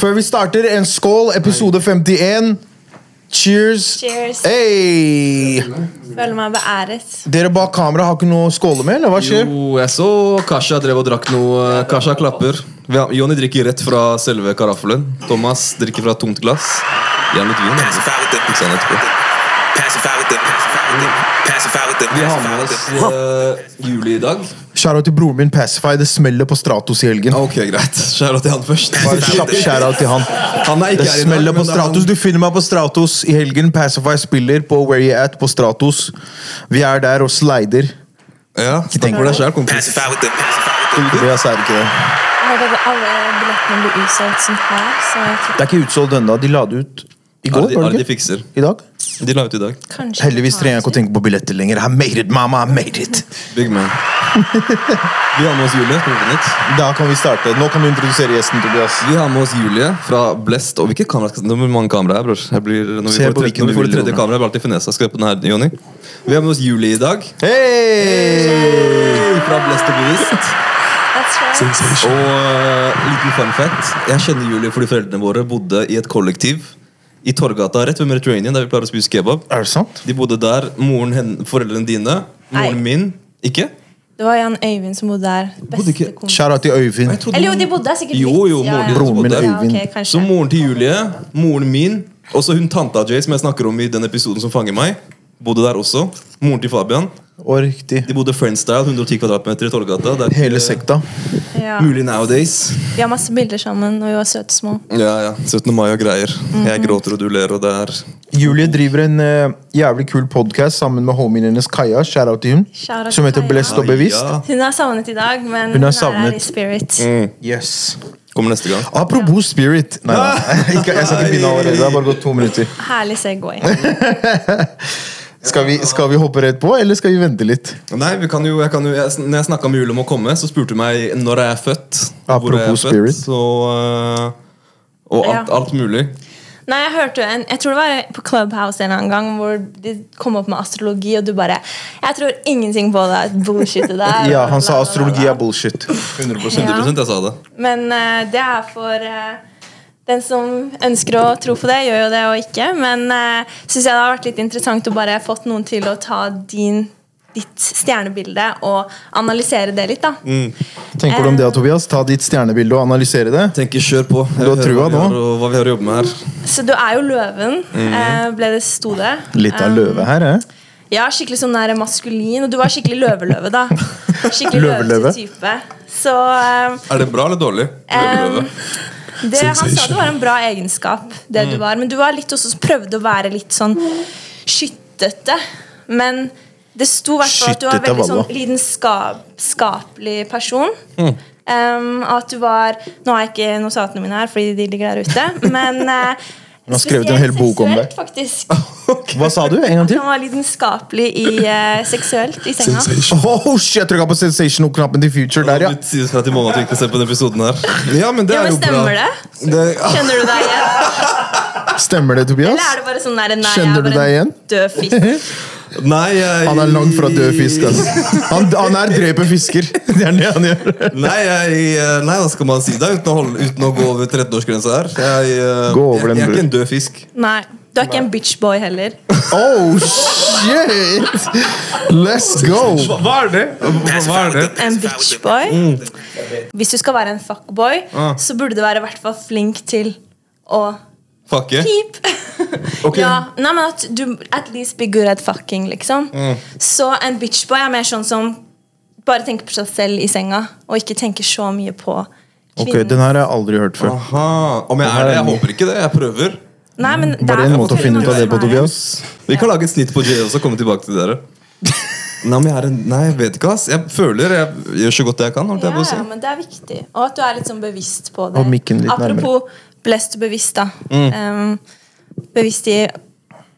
Før vi starter, en skål. Episode 51. Cheers. Cheers. Hey! Føler meg beæret. Dere bak kamera har ikke noe å skåle med, eller hva skjer? Jo, jeg så Kasha drev og drakk noe. Kasha klapper. Jonny drikker rett fra selve karaffelen. Thomas drikker fra tomt glass. Gjerne litt vin. altså. Vi har med oss uh, Juli i dag. Shout-out til broren min Pacify. Det smeller på Stratos i helgen. Ok, greit. Skjær til han først. Bare kjapp shout-out til han. Han er ikke Det her i dag, smeller på Stratos. Du finner meg på Stratos i helgen. Pacify spiller på Where You At på Stratos. Vi er der og slider. Ja, Tenk for deg sjøl, kompis. Tobias er ikke det. Jeg hørte at alle billettene blir utsolgt sånn her, Det er ikke utsolgt ennå. De la det ut i går, Ardi, de, de fikser. I dag? De la ut i dag. kanskje Heldigvis trenger jeg ikke å tenke på billetter lenger. I made it, mama. I made it. Big man. Vi har med oss Julie. Da kan vi starte. Nå kan du introdusere gjesten, Tobias. Vi har med oss Julie fra Blest. Og hvilket kamera skal Det er mange kameraer bror. Jeg blir, når vi Se får, når vi får det tredje jeg blir alltid finessa. Skal vi på den her, Jonny? Vi har med oss Julie i dag. Hei! Fra Blest og Bevisst. Right. Og uh, liten fun fact. Jeg kjenner Julie fordi foreldrene våre bodde i et kollektiv i Torgata rett ved Mediterranean, der vi pleier å spise kebab. Er det sant? De bodde der. Moren hen, foreldrene dine. Moren Nei. min. Ikke? Det var Jan Øyvind som bodde der. Bodde Beste kompis. Shout-out til Øyvind. Nei, Eller jo, de bodde der sikkert Jo, jo, moren, moren ja. Broren min. Øyvind. Ja, okay. Så moren til Julie, moren min, og så hun tanta Jay, som jeg snakker om i den episoden som fanger meg, bodde der også. Moren til Fabian. Og riktig. De bodde Friendstyle, 110 kvadratmeter i er Hele sekta. Ja. mulig nowadays. Vi har masse bilder sammen når vi var søte små. Ja, ja. 17. mai og greier. Jeg Mhm. gråter og du ler, og det er Julie driver en uh, jævlig kul podkast sammen med homien hennes Kaja. Shout-out til hun Shout Som heter. Blest og bevisst. Ja. Hun er savnet i dag, men Hun hun er er, her i spirit. Mm. Yes. Kommer neste gang. Apropos spirit. Nei, da. Jeg skal ikke begynne allerede. Det har bare gått to minutter. Herlig Segway. Skal vi, skal vi hoppe rett på, eller skal vi vente litt? Nei, vi kan jo, jeg kan jo jeg, Når jeg snakka med Julie om å komme, så spurte hun meg når jeg er født. hvor jeg er Apropos født, spirit. Så, øh, og alt, Ja. alt mulig. Nei, jeg hørte en, jeg tror det var på Clubhouse en annen gang hvor de kom opp med astrologi, og du bare Jeg tror ingenting på det bullshitet der. Ja, han sa astrologi er bullshit. 100% jeg sa det. Men uh, det er for eh, den som ønsker å tro på det, gjør jo det og ikke. Men uh, syns jeg det har vært litt interessant å bare fått noen til å ta din, ditt stjernebilde og analysere det litt. da Tenker du om det, Tobias? Ta ditt stjernebilde og analysere det. Tenker kjør på. Jeg Du har trua hva vi har Hva vi har å jobbe med her. Så du er jo løven, mm. uh, ble det sto det. Litt av Um, løve her, eh? Ja, skikkelig sånn der maskulin. Og du var skikkelig løveløve, da. Skikkelig Løveløve. løvete type. Så um, Er det bra eller dårlig? Løveløve. Det, han sa det var en bra egenskap, det Mm. du var. Men du var litt også prøvde å være litt sånn skyttete. Men det sto i hvert fall at du var en veldig sånn lidenskapelig person. Mm. Um, at du var Nå har jeg ikke notatene mine her, fordi de ligger der ute. Men uh, Han har skrevet en hel bok om det. faktisk. Hva sa du? En gang til? Han var lidenskapelig i uh, seksuelt i senga. Oh, shit, jeg trykka på sensational-knappen til Future der, ja. Du fra til at vi ikke ser på den episoden her. Ja, men det Ja, er jo stemmer bra. Stemmer det? det Kjenner du deg igjen? Stemmer det, Eller Tobias? er det bare sånn der, nei, Kjenner jeg er du deg deg en igjen? død fisk? Nei, jeg Han er langt fra død fisk. Altså. Han, han er dreper fisker. Det er det han gjør. Nei, jeg, eh, nei, hva skal man si da? Uten å, holde, uten å gå over 13-årsgrensa her. Jeg, eh, jeg, jeg er ikke en død fisk. Nei. Du er ikke en bitchboy heller. Oh, shit! Let's go! Hva er det? Hva er det? En bitchboy. Mm. Hvis du skal være en fuckboy, Ah. så burde du være i hvert fall flink til å Fuck yeah. Keep. Ok. ja, nei, men at du at least be good at fucking, liksom. Mm. Så en bitchboy er mer sånn som bare tenker på seg selv i senga, og ikke tenker så mye på Ok, kvinnen. Den her har jeg aldri hørt før. Aha. Om jeg er det? Jeg håper ikke det. Jeg prøver. Nei, men det Bare er en måte å finne ut av det på. Tobias. Vi kan lage et snitt på J også og komme tilbake til dere. Nei, men jeg er en, nei, jeg vet ikke, ass. Jeg føler jeg gjør så godt jeg kan. Ja, jeg Ja, si. ja, men det er viktig. Og at du er litt sånn bevisst på det. Og mikken litt Apropos blest og bevisst, da. Mm. Um, bevisst i,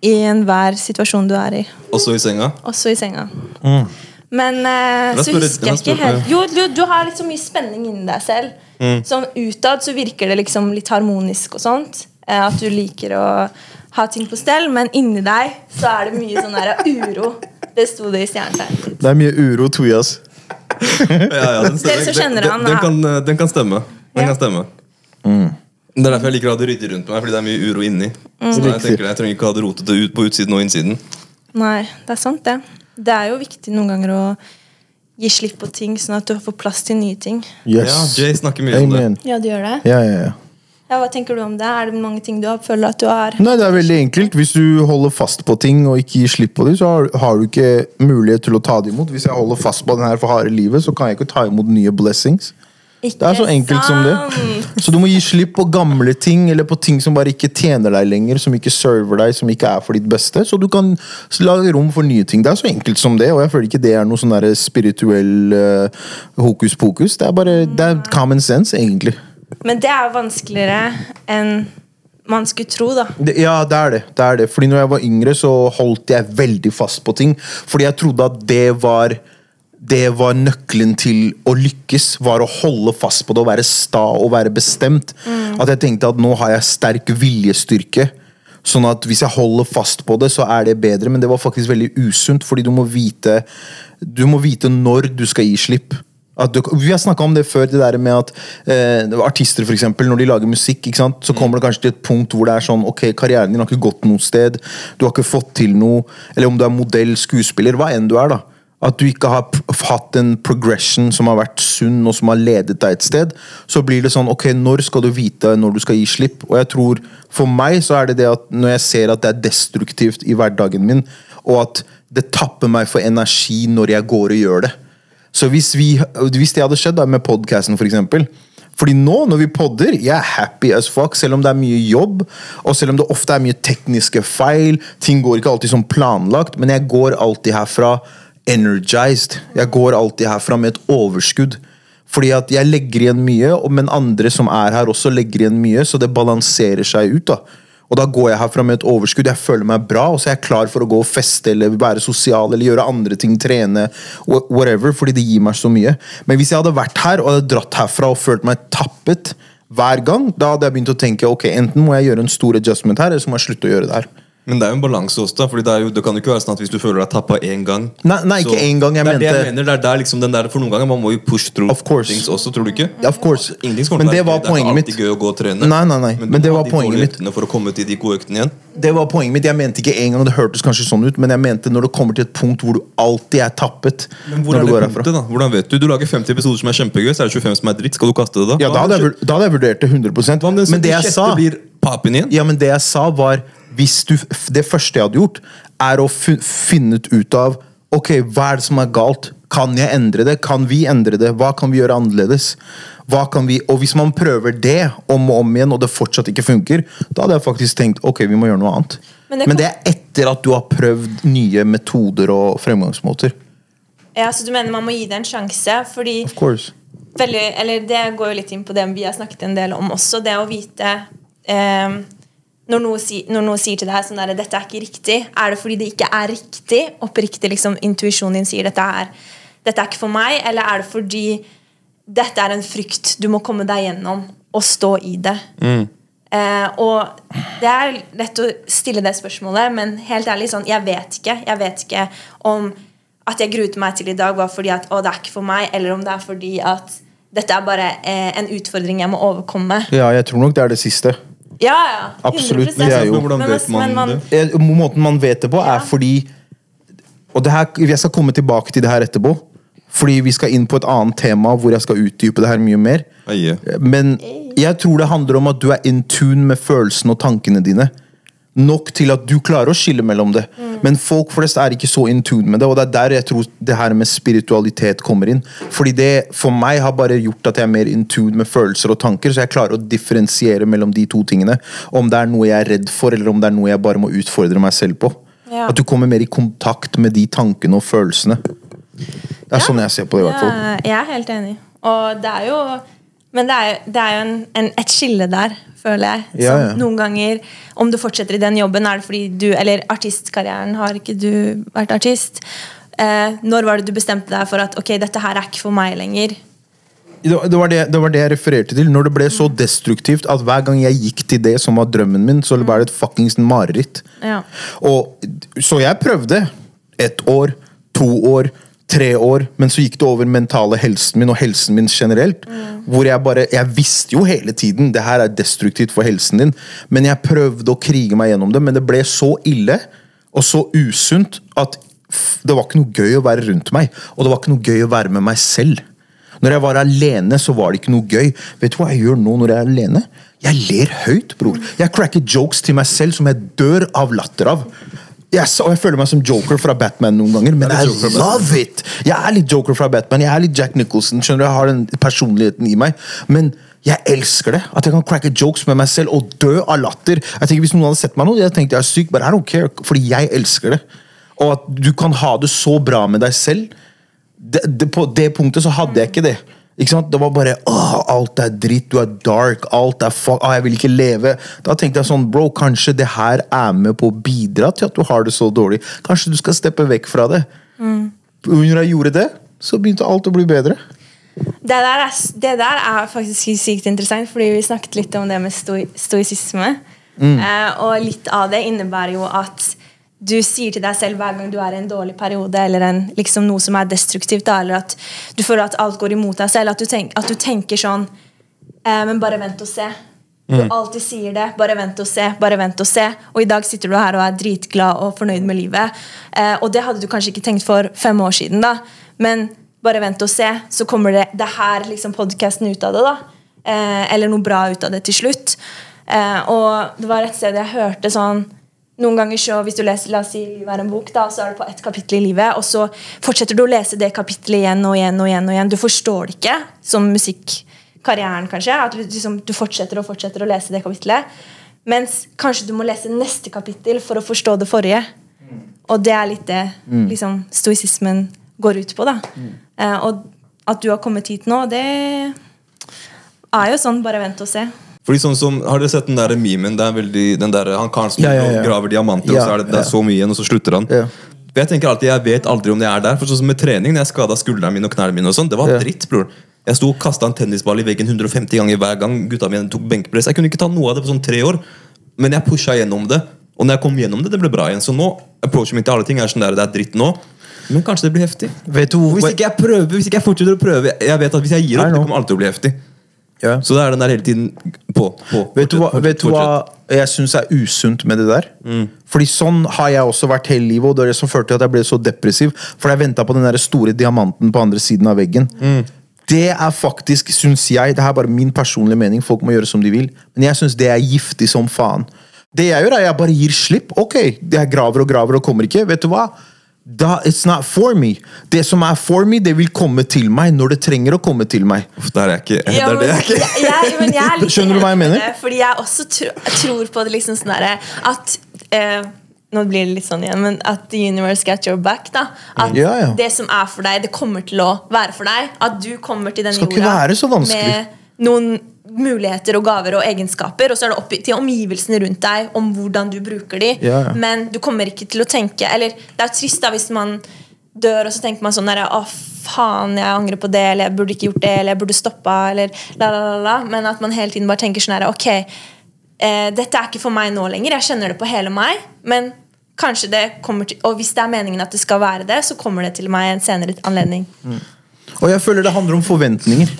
i enhver situasjon du er i. Også i senga. Også i senga. Mm. Men uh, så husker jeg ikke helt Jo, du, du har litt så mye spenning inni deg selv. Mm. Sånn utad så virker det liksom litt harmonisk og sånt. Uh, At du liker å ha ting på stell, men inni deg så er det mye sånn der uro. Det sto det i stjernetegnet. Det er mye uro, Tobias. Ja, ja, den, den, den, den, kan, den kan stemme. Den Ja. kan stemme. Det er derfor jeg liker å ha det ryddig rundt meg, fordi det er mye uro inni. Så jeg, tenker, jeg trenger ikke ha det rotete ut på utsiden og innsiden. Nei, det er sant, det. Det er jo viktig noen ganger å gi slipp på ting, sånn at du får plass til nye ting. Yes. Ja, Jay snakker mye om det. Ja, du gjør det? Ja, ja, ja. Ja, Hva tenker du om det? Er det mange ting du har, føler at du har Nei, det er veldig enkelt. Hvis du holder fast på ting og ikke gir slipp på dem, så har, har du ikke mulighet til å ta det imot. Hvis jeg holder fast på den her for harde livet, så kan jeg ikke ta imot nye blessings. Ikke Det er så enkelt som det. Så du må gi slipp på gamle ting, eller på ting som bare ikke tjener deg lenger, som ikke server deg, som ikke er for ditt beste. Så du kan lage rom for nye ting. Det er så enkelt som det, og jeg føler ikke det er noe sånn der spirituell uh, hokus pokus. Det er bare det er common sense, egentlig. Men det er jo vanskeligere enn man skulle tro, da. Det, ja, det er det. det er det. Fordi når jeg var yngre, så holdt jeg veldig fast på ting. Fordi jeg trodde at det var det var nøkkelen til å lykkes. Var å holde fast på det å være sta og være bestemt. At jeg tenkte at nå har jeg sterk viljestyrke. Sånn at hvis jeg holder fast på det, så er det bedre. Men det var faktisk veldig usunt, fordi du må vite Du må vite når du skal gi slipp. Du, vi har snakka om det før, det der med at eh, artister for eksempel, når de lager musikk, så kommer det kanskje til et punkt hvor det er sånn Ok, karrieren din har ikke gått noe sted. Du har ikke fått til noe. Eller om du er modell, skuespiller, hva enn du er. da At du ikke har hatt en progression som har vært sunn, og som har ledet deg et sted. Så blir det sånn Ok, når skal du vite når du skal gi slipp? Og jeg tror For meg så er det det at når jeg ser at det er destruktivt i hverdagen min, og at det tapper meg for energi når jeg går og gjør det. Så hvis, vi, hvis det hadde skjedd da med podcasten for eksempel Fordi nå når vi podder, jeg er happy as fuck Selv om det er mye jobb Og selv om det ofte er mye tekniske feil Ting går ikke alltid som planlagt Men jeg går alltid herfra energized Jeg går alltid herfra med et overskudd fordi at jeg legger igjen mye, men andre som er her også legger igjen mye, så det balanserer seg ut. da. Og da går jeg herfra med et overskudd. Jeg føler meg bra, og så er jeg klar for å gå og feste eller være sosial eller gjøre andre ting, trene, whatever, fordi det gir meg så mye. Men hvis jeg hadde vært her og hadde dratt herfra og følt meg tappet hver gang, da hadde jeg begynt å tenke ok, enten må jeg gjøre en stor adjustment her, eller så må jeg slutte å gjøre det her. Men det er jo en balanse også, da. Fordi det, jo, det kan jo ikke være sånn at hvis du føler deg tappa én gang Nei, nei, ikke én gang, jeg det er det jeg mener, det er der liksom den der, For noen ganger man må jo push through things også, tror du ikke? Of course. Men til å det var gøy. Det er ikke alltid gøy å gå og trene. Nei, nei, nei, Men, men det var de poenget mitt. For å komme til de gode øktene igjen. Det var poenget mitt. Jeg mente ikke en gang, og det hørtes kanskje sånn ut, men jeg mente når det kommer til et punkt hvor du alltid er tappet. Men hvor er du det punktet, da? Hvordan vet du? Du lager 50 episoder som er kjempegøy, så er det 25 som er dritt. Skal du kaste det da? Ja, da hadde, jeg, da hadde jeg vurdert det 100 Hva om den Men det jeg sa blir papen igjen? Ja, men det jeg sa var hvis du, Det første jeg hadde gjort, er å finne ut av Ok, hva er det som er galt? Kan jeg endre det? Kan vi endre det? Hva kan vi gjøre annerledes? Hva kan vi, og Hvis man prøver det om og om igjen, og det fortsatt ikke funker, da hadde jeg faktisk tenkt ok, vi må gjøre noe annet. Men Men det det, er etter at du har prøvd nye metoder og fremgangsmåter. Ja, Så du mener man må gi det en sjanse? Fordi Of course. veldig, eller Det går jo litt inn på det vi har snakket en del om også. Det å vite eh, når, noe si, når noe sier til deg sånn der, 'dette er ikke riktig', er det fordi det ikke er riktig? Oppriktig liksom, intuisjonen din sier dette er, 'dette er ikke for meg', eller er det fordi dette er en frykt du må komme deg gjennom og stå i det? Eh, og det er lett å stille det spørsmålet, men helt ærlig, sånn, jeg vet ikke. Jeg vet ikke om at jeg gruet meg til i dag var fordi at å, det er ikke for meg, eller om det er fordi at dette er bare eh, en utfordring jeg må overkomme. Ja, jeg tror nok det er det siste. Ja, ja. 100%. det er jo- Men hvordan vet man det? Eh, Måten man vet det på, er Ja. fordi Og det her, Jeg skal komme tilbake til det her etterpå. Fordi vi skal inn på et annet tema hvor jeg skal utdype det her mye mer. Eie. Men jeg tror det handler om at du er in tune med følelsene og tankene dine. Nok til at du klarer å skille mellom det. Men folk flest er ikke så in tune med det, og det er der jeg tror det her med spiritualitet kommer inn. Fordi det for meg har bare gjort at jeg er mer in tune med følelser og tanker, så jeg klarer å differensiere mellom de to tingene. Om det er noe jeg er redd for, eller om det er noe jeg bare må utfordre meg selv på. Ja. At du kommer mer i kontakt med de tankene og følelsene. Det er sånn jeg ser på det, i hvert fall. Ja, jeg er helt enig. Og det er jo Men det er, jo- det er jo en, en, et skille der, føler jeg. Ja, Som ja. Noen ganger, om du fortsetter i den jobben, er det fordi du Eller artistkarrieren, har ikke du vært artist? Eh, når var det du bestemte deg for at ok, dette her er ikke for meg lenger? Det var det, var det, det var det jeg refererte til. Når det ble så destruktivt at hver gang jeg gikk til det som var drømmen min, så var det et fuckings mareritt. Ja. Og, så jeg prøvde. Ett år, to år, tre år, men så gikk det over mentale helsen min og helsen min generelt. Hvor jeg bare Jeg visste jo hele tiden det her er destruktivt for helsen din, men jeg prøvde å krige meg gjennom det, men det ble så ille og så usunt at det var ikke noe gøy å være rundt meg, og det var ikke noe gøy å være med meg selv. Når jeg var alene, så var det ikke noe gøy. Vet du hva jeg gjør nå når jeg er alene? Jeg ler høyt, bror. Jeg cracker jokes til meg selv som jeg dør av latter av. Sa- og jeg føler meg som Joker fra Batman noen ganger, men I love it! Jeg er litt Joker fra Batman, jeg er litt Jack Nicholson. skjønner du? Jeg har den personligheten i meg. Men jeg elsker det. At jeg kan cracke jokes med meg selv og dø av latter. Jeg tenker Hvis noen hadde sett meg nå, jeg tenkte jeg er syk, but I don't care, fordi jeg elsker det. Og at du kan ha det så bra med deg selv. Det, det, på det punktet så hadde jeg ikke det. Ikke sant? Det var bare åh, alt er dritt, du er dark, alt er fuck, Åh, jeg vil ikke leve. Da tenkte jeg sånn, bro, kanskje det her er med på å bidra til at du har det så dårlig. Kanskje du skal steppe vekk fra det. Når jeg gjorde det, så begynte alt å bli bedre. Det der, er, det der er faktisk sykt interessant, fordi vi snakket litt om det med stoi, stoisisme. Eh, og litt av det innebærer jo at du sier til deg selv hver gang du er i en dårlig periode, eller en, liksom noe som er destruktivt, da, eller at du føler at alt går imot deg selv, at du, tenk, at du tenker sånn eh, Men bare vent og se. Du alltid sier det. Bare vent og se. bare vent Og se Og i dag sitter du her og er dritglad og fornøyd med livet. Eh, og det hadde du kanskje ikke tenkt for fem år siden, da. Men bare vent og se, så kommer det, det her liksom podkasten ut av det. da eh, Eller noe bra ut av det til slutt. Eh, og det var et sted jeg hørte sånn noen ganger så, Hvis du leser la oss si, livet er en bok, da, så er det på ett kapittel i livet, og så fortsetter du å lese det kapittelet igjen og igjen. og igjen og igjen Du forstår det ikke, som musikkarrieren, kanskje. At du, liksom, du fortsetter og fortsetter å lese det kapittelet. Mens kanskje du må lese neste kapittel for å forstå det forrige. Og det er litt det liksom, stoisismen går ut på. da eh, Og at du har kommet hit nå, det er jo sånn bare vent og se. Fordi sånn som, Har dere sett den der memen? Det er veldig, den der, Han karen som Ja, ja, ja. graver diamanter, og så er det, det er så mye igjen, og så slutter han. Jeg tenker alltid, jeg vet aldri om det er der. For sånn som med trening, når jeg skada skuldrene mine og knærne mine, og sånn, det var dritt, bror. Jeg sto og kasta en tennisball i veggen 150 ganger hver gang gutta mine tok benkpress. Jeg kunne ikke ta noe av det på sånn tre år, men jeg pusha gjennom det. Og når jeg kom gjennom det, det ble bra igjen. Så nå, approachen min til alle ting er sånn der, det er dritt nå. Men kanskje det blir heftig. Vet du Hvis ikke jeg prøver, hvis ikke jeg fortsetter å prøve Jeg vet at hvis jeg gir opp, det kommer alltid å bli heftig. Ja. Så det er den der hele tiden på. på Vet du hva, vet du hva jeg syns er usunt med det der? Fordi sånn har jeg også vært hele livet, og det er det som førte til at jeg ble så depressiv. For jeg venta på den der store diamanten på andre siden av veggen. Det er faktisk, syns jeg, det her er bare min personlige mening, folk må gjøre som de vil, men jeg syns det er giftig som faen. Det jeg gjør, er jeg bare gir slipp. Ok, jeg graver og graver og kommer ikke. Vet du hva? Da, it's not for me. Det som er for me, det vil komme til meg når det trenger å komme til meg. Uff, Der er jeg ikke. Ja, er det jeg ikke. jeg, jeg, men jeg er litt Skjønner du hva jeg mener? Fordi jeg også tro, tror på det liksom sånn derre at eh, Nå blir det litt sånn igjen, men at the universe got your back. da At Ja, ja. det som er for deg, det kommer til å være for deg. At du kommer til den jorda med noen muligheter og gaver og egenskaper, og så er det opp til omgivelsene rundt deg om hvordan du bruker de. Ja. Men du kommer ikke til å tenke Eller det er jo trist da hvis man dør, og så tenker man sånn der, Å, faen, jeg angrer på det, eller jeg burde ikke gjort det, eller jeg burde stoppa, eller la, la, la, la. Men at man hele tiden bare tenker sånn her Ok, eh, dette er ikke for meg nå lenger. Jeg kjenner det på hele meg. Men kanskje det kommer til Og hvis det er meningen at det skal være det, så kommer det til meg en senere anledning. Og jeg føler det handler om forventninger.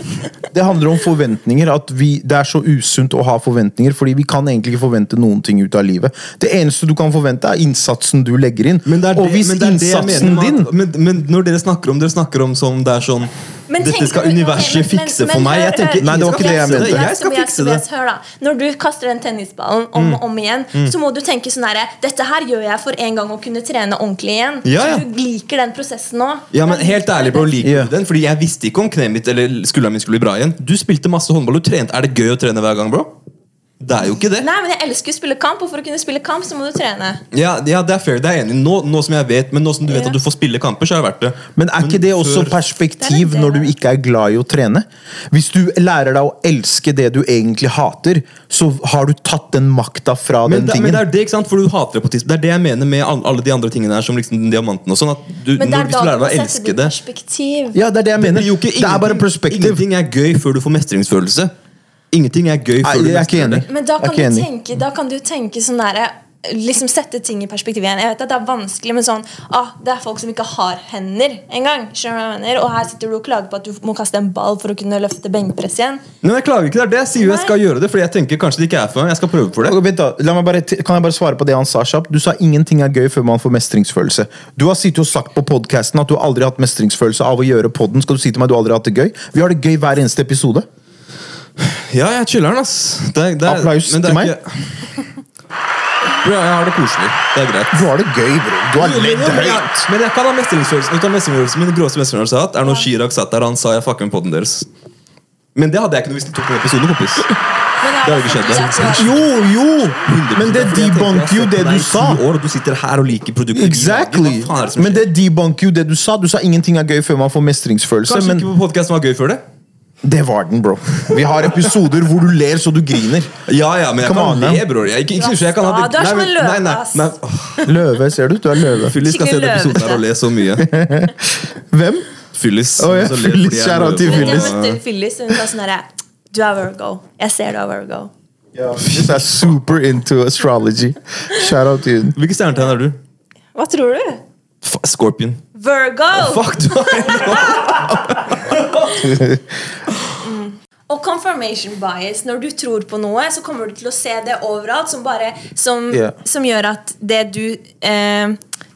Det handler om forventninger at vi, Det er så usunt å ha forventninger, fordi vi kan egentlig ikke forvente noen ting ut av livet. Det eneste du kan forvente, er innsatsen du legger inn. Og hvis det innsatsen din men, men når dere snakker om Dere snakker om som det er sånn Men Dette skal universet okay, men- fikse men for meg. Jeg tenker. Nei, det var ikke det jeg mente. Jeg skal fikse det. hør da Når du kaster den tennisballen om og om igjen, så må du tenke sånn herre Dette her gjør jeg for en gang å kunne trene ordentlig igjen. Ja, ja. Så du liker den prosessen nå. Ja, men helt ærlig, bro, liker Ja. du den? Fordi jeg visste ikke om kneet mitt eller skulderen min skulle bli bra igjen. Du spilte masse håndball, du trente. Er det gøy å trene hver gang, bro? Det er jo ikke det. Nei, men jeg elsker å spille kamp, og for å kunne spille kamp, så må du trene. Ja, ja det er fair, det er jeg enig. Nå, nå som jeg vet, men nå som du vet Ja. at du får spille kamper, så har jeg vært det. Men er ikke det også perspektiv Det det. når du ikke er glad i å trene? Hvis du lærer deg å elske det du egentlig hater, så har du tatt den makta fra men den det, tingen. men det er det, ikke sant? For du hater det på tidspunkt. Det er det jeg mener med alle de andre tingene her, som liksom den diamanten og sånn. At du, Men det når, er hvis da du lærer deg å elske det ja, det er det jeg mener. det er bare perspektiv. Ingenting er gøy før du får mestringsfølelse. Ingenting er gøy før du er ikke enig. Men da kan, du tenke, da kan du tenke sånn derre liksom sette ting i perspektiv igjen. Jeg vet at Det er vanskelig, men sånn ah, Det er folk som ikke har hender engang. Jeg? Og her sitter du og klager på at du må kaste en ball for å kunne løfte benkpress igjen. Men jeg klager ikke, det er det jeg sier jo jeg skal gjøre det, fordi jeg tenker kanskje det ikke er for meg. Jeg skal prøve for det. Okay, Vent da, la meg bare, kan jeg bare svare på det han sa kjapt? Du sa ingenting er gøy før man får mestringsfølelse. Du har sittet og sagt på podcasten at du aldri har hatt mestringsfølelse av å gjøre podden. Skal du si til meg at du aldri har hatt det gøy? Vi har det gøy hver eneste episode. Ja, jeg chiller'n, ass. Det, det, Applaus men det er til meg. ikke- Bro, jeg har det koselig. Det er greit. Du har det gøy, bro. Du har Men, ledd høyt. men jeg kan ha mestringsfølelsen. Ut av mestringsfølelsen Min gråeste mestringsfølelse jeg har hatt, er når Chirag satt der og han sa jeg fucker med podden deres. Men det hadde jeg ikke noe hvis de tok den episoden, kompis. Men Det har jo ikke skjedd, det. Jo, jo! Men det fordi jeg tenker, debunker jo har det sett du i sa. ti År, og du sitter her og liker produktet. Exactly. Hva faen er det som Men skjer? det debunker jo det du sa. Du sa ingenting er gøy før man får mestringsfølelse. Kanskje Men ikke på podcasten var gøy før det? Det var den, bro. Vi har episoder hvor du ler så du griner. Ja, ja, men jeg Come kan on, le, bro bror. Jeg, ikke, ikke, ikke, jeg kan ha det. du er som en løve, nei, nei, ass. nei, Løve, ser du? Du er løve. Fyllis skal se den episoden her og le så mye. Hvem? Fyllis. Oh, ja, Fyllis, Kjære jeg shout out til Fyllis. Fyllis. hun sa sånn herre Du er Virgo. Jeg ser du er Virgo. Fyllis er super into astrology. Shout out til hun. Hvilket stjernetegn er du? Hva tror du? F Scorpion. Virgo! Fuck, du er Og confirmation bias. Når du tror på noe, så kommer du til å se det overalt. Som, bare, som, yeah. som gjør at det du eh,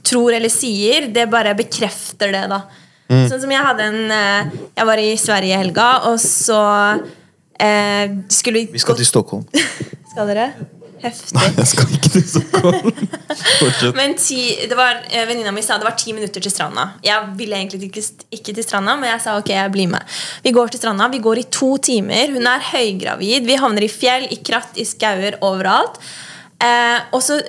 tror eller sier, det bare bekrefter det. da Sånn som jeg hadde en eh, Jeg var i Sverige i helga, og så eh, skulle Vi skal til Stockholm. Skal dere? Heftig. Jeg skal ikke til Stockholm. Fortsett. Men ti, det var, eh, Venninna mi sa det var ti minutter til stranda. Jeg ville egentlig ikke, ikke til stranda, men jeg sa ok, jeg blir med. Vi går til stranda, vi går i to timer. Hun er høygravid. Vi havner i fjell, i kratt, i skauer, overalt. Eh, og så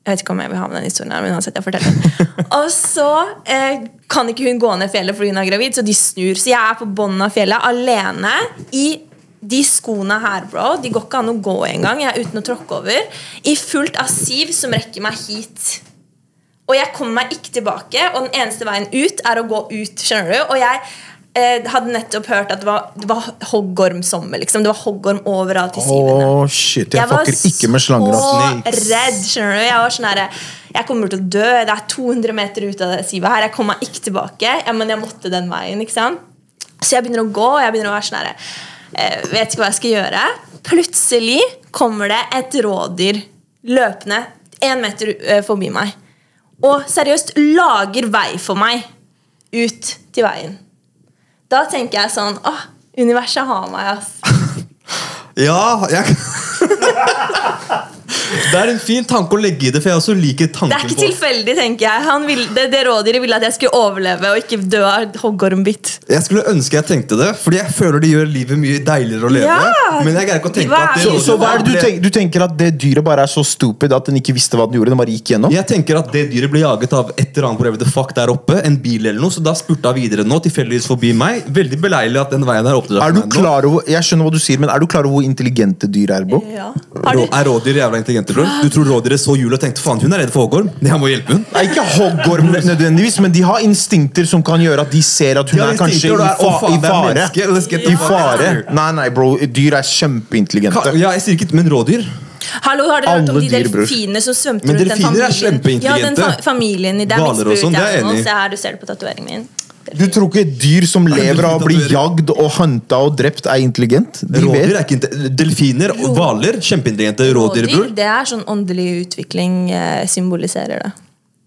Jeg vet ikke om jeg vil ha med den historien her, men uansett, jeg forteller den. Og så eh, kan ikke hun gå ned fjellet fordi hun er gravid, så de snur. Så jeg er på bunnen av fjellet alene i de skoene her, bro, de går ikke an å gå engang. Jeg uten å tråkke over. I fullt av siv som rekker meg hit. Og jeg kommer meg ikke tilbake, og den eneste veien ut er å gå ut. skjønner du? Og jeg eh, hadde nettopp hørt at det var, det var hoggormsommer. Liksom. Det var hoggorm overalt i sivene. Åh, shit. Jeg var fucker ikke med slanger. ass. så redd. skjønner du? Jeg var sånn herre Jeg kommer til å dø. Det er 200 meter ut av det sivet her. Jeg kommer meg ikke tilbake. Ja, men jeg måtte den veien. ikke sant? Så jeg begynner å gå, og jeg begynner å være sånn herre Vet ikke hva jeg skal gjøre. Plutselig kommer det et rådyr løpende én meter eh, forbi meg. Og seriøst lager vei for meg ut til veien. Da tenker jeg sånn Å, universet har meg, ass. Ja, jeg Det er en fin tanke å legge i det, for jeg også liker tanken på Det er ikke på tilfeldig, tenker jeg. Han vil, det, det rådyret ville at jeg skulle overleve og ikke dø av hoggormbitt. Jeg skulle ønske jeg tenkte det, fordi jeg føler det gjør livet mye deiligere å leve. Ja! Men jeg greier ikke å tenke at det det? Så, så hva er det du, tenker, du tenker at det dyret bare er så stupid at den ikke visste hva den gjorde? Den bare gikk gjennom? Jeg tenker at det dyret ble jaget av et eller annet whatever the fuck der oppe. En bil eller noe, så da spurta videre nå, tilfeldigvis forbi meg. Veldig beleilig at den veien er åpnet. Er du klar over, jeg skjønner hva du sier, men er du klar over hvor intelligente dyr er, bro? Ja. Er rådyr jævla intelligente, bror? Du tror rådyret så jul og tenkte faen, hun er redd for hoggorm? Jeg må hjelpe hun. Nei, ikke hoggorm nødvendigvis, men de har instinkter som kan gjøre at de ser at hun er kanskje i, fa «Å, faen, i fare. let's get I fare. out of here». Nei, nei, bro. Dyr er kjempeintelligente. Ka- Ja, jeg sier ikke, men rådyr? hallo, har dere hørt om de dyr, bror. delfinene som svømte rundt den er familien? Ja, den fa familien i det er Hvaler og sånn, det er enig. Se her, du ser det på tatoveringen min. Du tror ikke dyr som lever av å bli jagd og hunta og drept, er intelligent? De Rådyr er ikke Delfiner og hvaler, kjempeintelligente. Rådyr, bror. det er sånn åndelig utvikling eh, symboliserer det.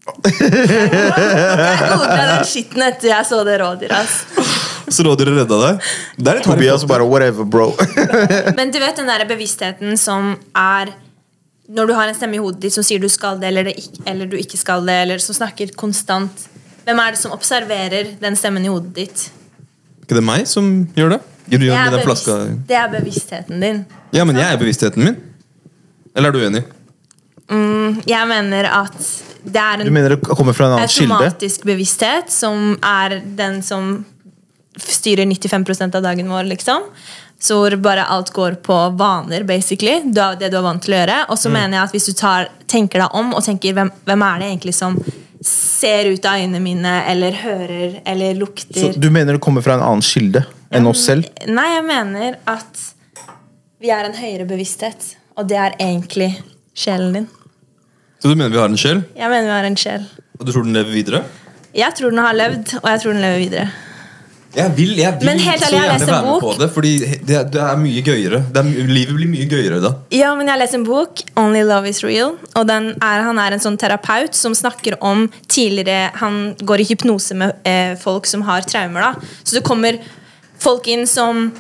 jeg googla den skitten etter jeg så det rådyret. ass. Så rådyret redda deg? Det er litt Tobias bare whatever, bro. Men du vet den der bevisstheten som er Når du har en stemme i hodet ditt som sier du skal det, eller, det eller du ikke skal det, eller som snakker konstant Hvem er det som observerer den stemmen i hodet ditt? ikke det meg som gjør det? Gjør Det er, den bevisst, det er bevisstheten din. Ja, men jeg er bevisstheten min. Eller er du uenig? Jeg mener at det er Du en mener det kommer fra en annen kilde? automatisk bevissthet som er den som styrer 95% av dagen vår, liksom. Så hvor bare alt går på vaner, basically. Det du er vant til å gjøre. Og så mener jeg at hvis du tar, tenker deg om og tenker hvem, hvem er det egentlig som ser ut av øynene mine, eller hører, eller lukter. Så du mener det kommer fra en annen kilde enn oss selv? Nei, jeg mener at vi er en høyere bevissthet, og det er egentlig sjelen din. Så du mener vi har en sjel, Jeg mener vi har en sjel. og du tror den lever videre? Jeg tror den har levd, og jeg tror den lever videre. Jeg vil, jeg vil så gjerne være med på det, fordi det, det er mye gøyere. Det er, livet blir mye gøyere da. Ja, men jeg har lest en bok, 'Only Love Is Real'. Og den er, Han er en sånn terapeut som snakker om tidligere Han går i hypnose med eh, folk som har traumer. da Så det kommer folk inn som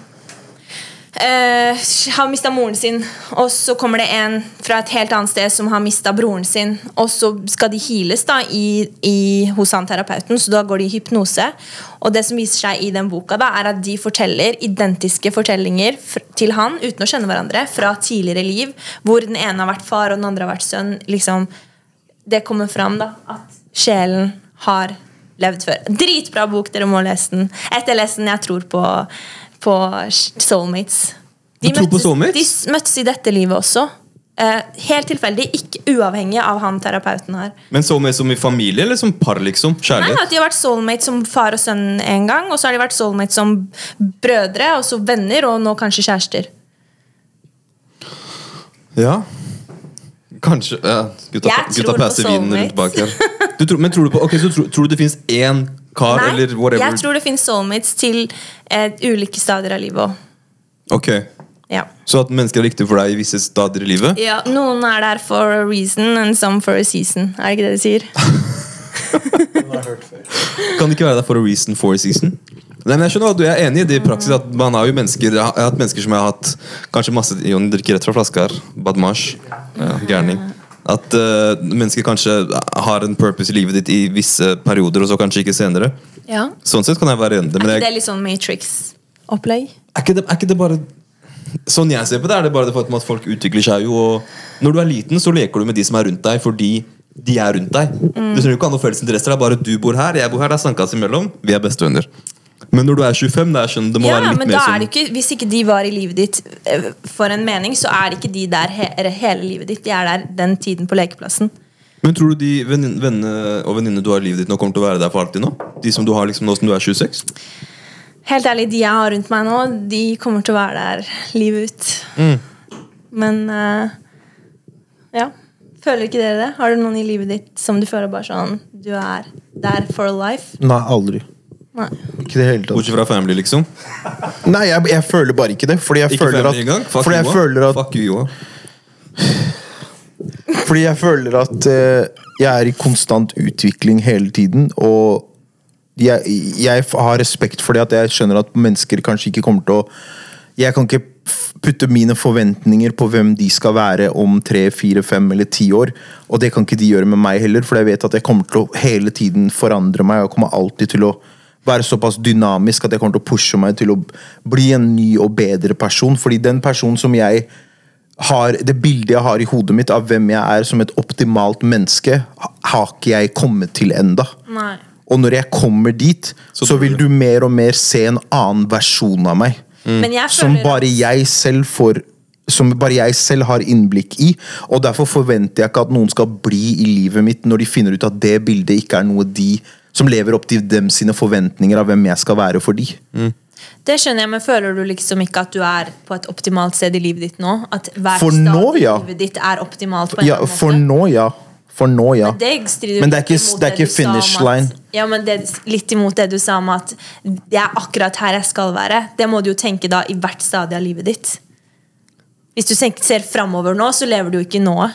eh, har mista moren sin, og så kommer det en fra et helt annet sted som har mista broren sin, og så skal de heales da i, i, hos han terapeuten, så da går de i hypnose. Og det som viser seg i den boka, da er at de forteller identiske fortellinger til han uten å kjenne hverandre, fra tidligere liv, hvor den ene har vært far og den andre har vært sønn. liksom Det kommer fram da at sjelen har levd før. Dritbra bok, dere må lese den. Etter lesen jeg tror på, på soulmates. Du tror på soulmates? De møttes i dette livet også. Uh, helt tilfeldig, ikke uavhengig av han terapeuten her. Men soulmates som i familie, eller som par, liksom? Nei, Kjærlighet? at De har vært soulmates som far og sønn en gang, og så har de vært soulmates som brødre, og så venner, og nå kanskje kjærester. Ja. Kanskje ja. Gutta, gutta passer vinen rundt bak her. Du tror, men tror du, på, okay, så tror, tror du det fins én kar, Nei, eller whatever? jeg tror det finnes soulmates til eh, ulike stadier av livet òg. Ok, Ja. Så at mennesker er riktig for deg i visse stadier i livet? Ja, noen er der for a reason, and some for a season. Er det ikke det de sier? Kan det ikke være der for a reason for a season? Nei, men jeg skjønner hva du er enig i det i praksis at man har jo mennesker Jeg har jeg har hatt mennesker som jeg har hatt Kanskje masse Jon drikker rett fra flaska her. Badmash. Ja, gærning. At uh, mennesker kanskje har en purpose i livet ditt i visse perioder, og så kanskje ikke senere. Ja. Sånn sett kan jeg være enig. Er ikke ikke det litt sånn Matrix-opplegg? er, er ikke det bare Sånn jeg ser på det, er det bare det faktum at folk utvikler seg jo. Og når du er liten, så leker du med de som er rundt deg, fordi de er rundt deg. Du trenger ikke ha noen felles interesser. Det er bare du bor her, jeg bor her, det er sandkasse imellom. Vi er bestevenner. Men når du er 25, det er sånn, det må Ja, være litt men mer da er sånn det ikke, Hvis ikke de var i livet ditt eh, for en mening, så er det ikke de der he hele livet ditt. De er der den tiden på lekeplassen. Men tror du de vennene og venninnene du har i livet ditt nå, kommer til å være der for alltid nå? De som du har liksom nå som du er 26? Helt ærlig, de jeg har rundt meg nå, de kommer til å være der livet ut. Mm. Men uh, ja. Føler ikke dere det? Har du noen i livet ditt som du føler bare sånn Du er der for life? Nei, aldri. Nei. Ikke det hele tatt. Bortsett fra family, liksom? Nei, jeg, jeg føler bare ikke det. Fordi jeg Ikke føler at, engang? Fuck fordi jeg you, føler at Fuck you, Fordi jeg føler at uh, jeg er i konstant utvikling hele tiden, og jeg, jeg har respekt for det at jeg skjønner at mennesker kanskje ikke kommer til å Jeg kan ikke putte mine forventninger på hvem de skal være om tre, fire, fem eller ti år. Og det kan ikke de gjøre med meg heller, for jeg vet at jeg kommer til å hele tiden forandre meg. Og kommer alltid til å være såpass dynamisk at jeg kommer til å pushe meg til å bli en ny og bedre person. Fordi den personen som jeg har, det bildet jeg har i hodet mitt av hvem jeg er som et optimalt menneske, har ikke jeg kommet til enda. Nei. Og når jeg kommer dit, Så så, vil du- mer og mer se en annen versjon av meg. Mm. Som bare jeg selv får som bare jeg selv har innblikk i. Og derfor forventer jeg ikke at noen skal bli i livet mitt når de finner ut at det bildet ikke er noe de som lever opp til dem sine forventninger av hvem jeg skal være for de. Det skjønner jeg, men føler du liksom ikke at du er på et optimalt sted i livet ditt nå? At hver For stad nå, i ja. livet ditt er optimalt på en Ja, for måte? nå, ja. For nå, ja. Men det Men det er ikke- det er ikke finish line. at-. Ja, men det er litt imot det du sa om at det er akkurat her jeg skal være. Det må du jo tenke da i hvert stadie av livet ditt. Hvis du ser framover nå, så lever du jo ikke nå.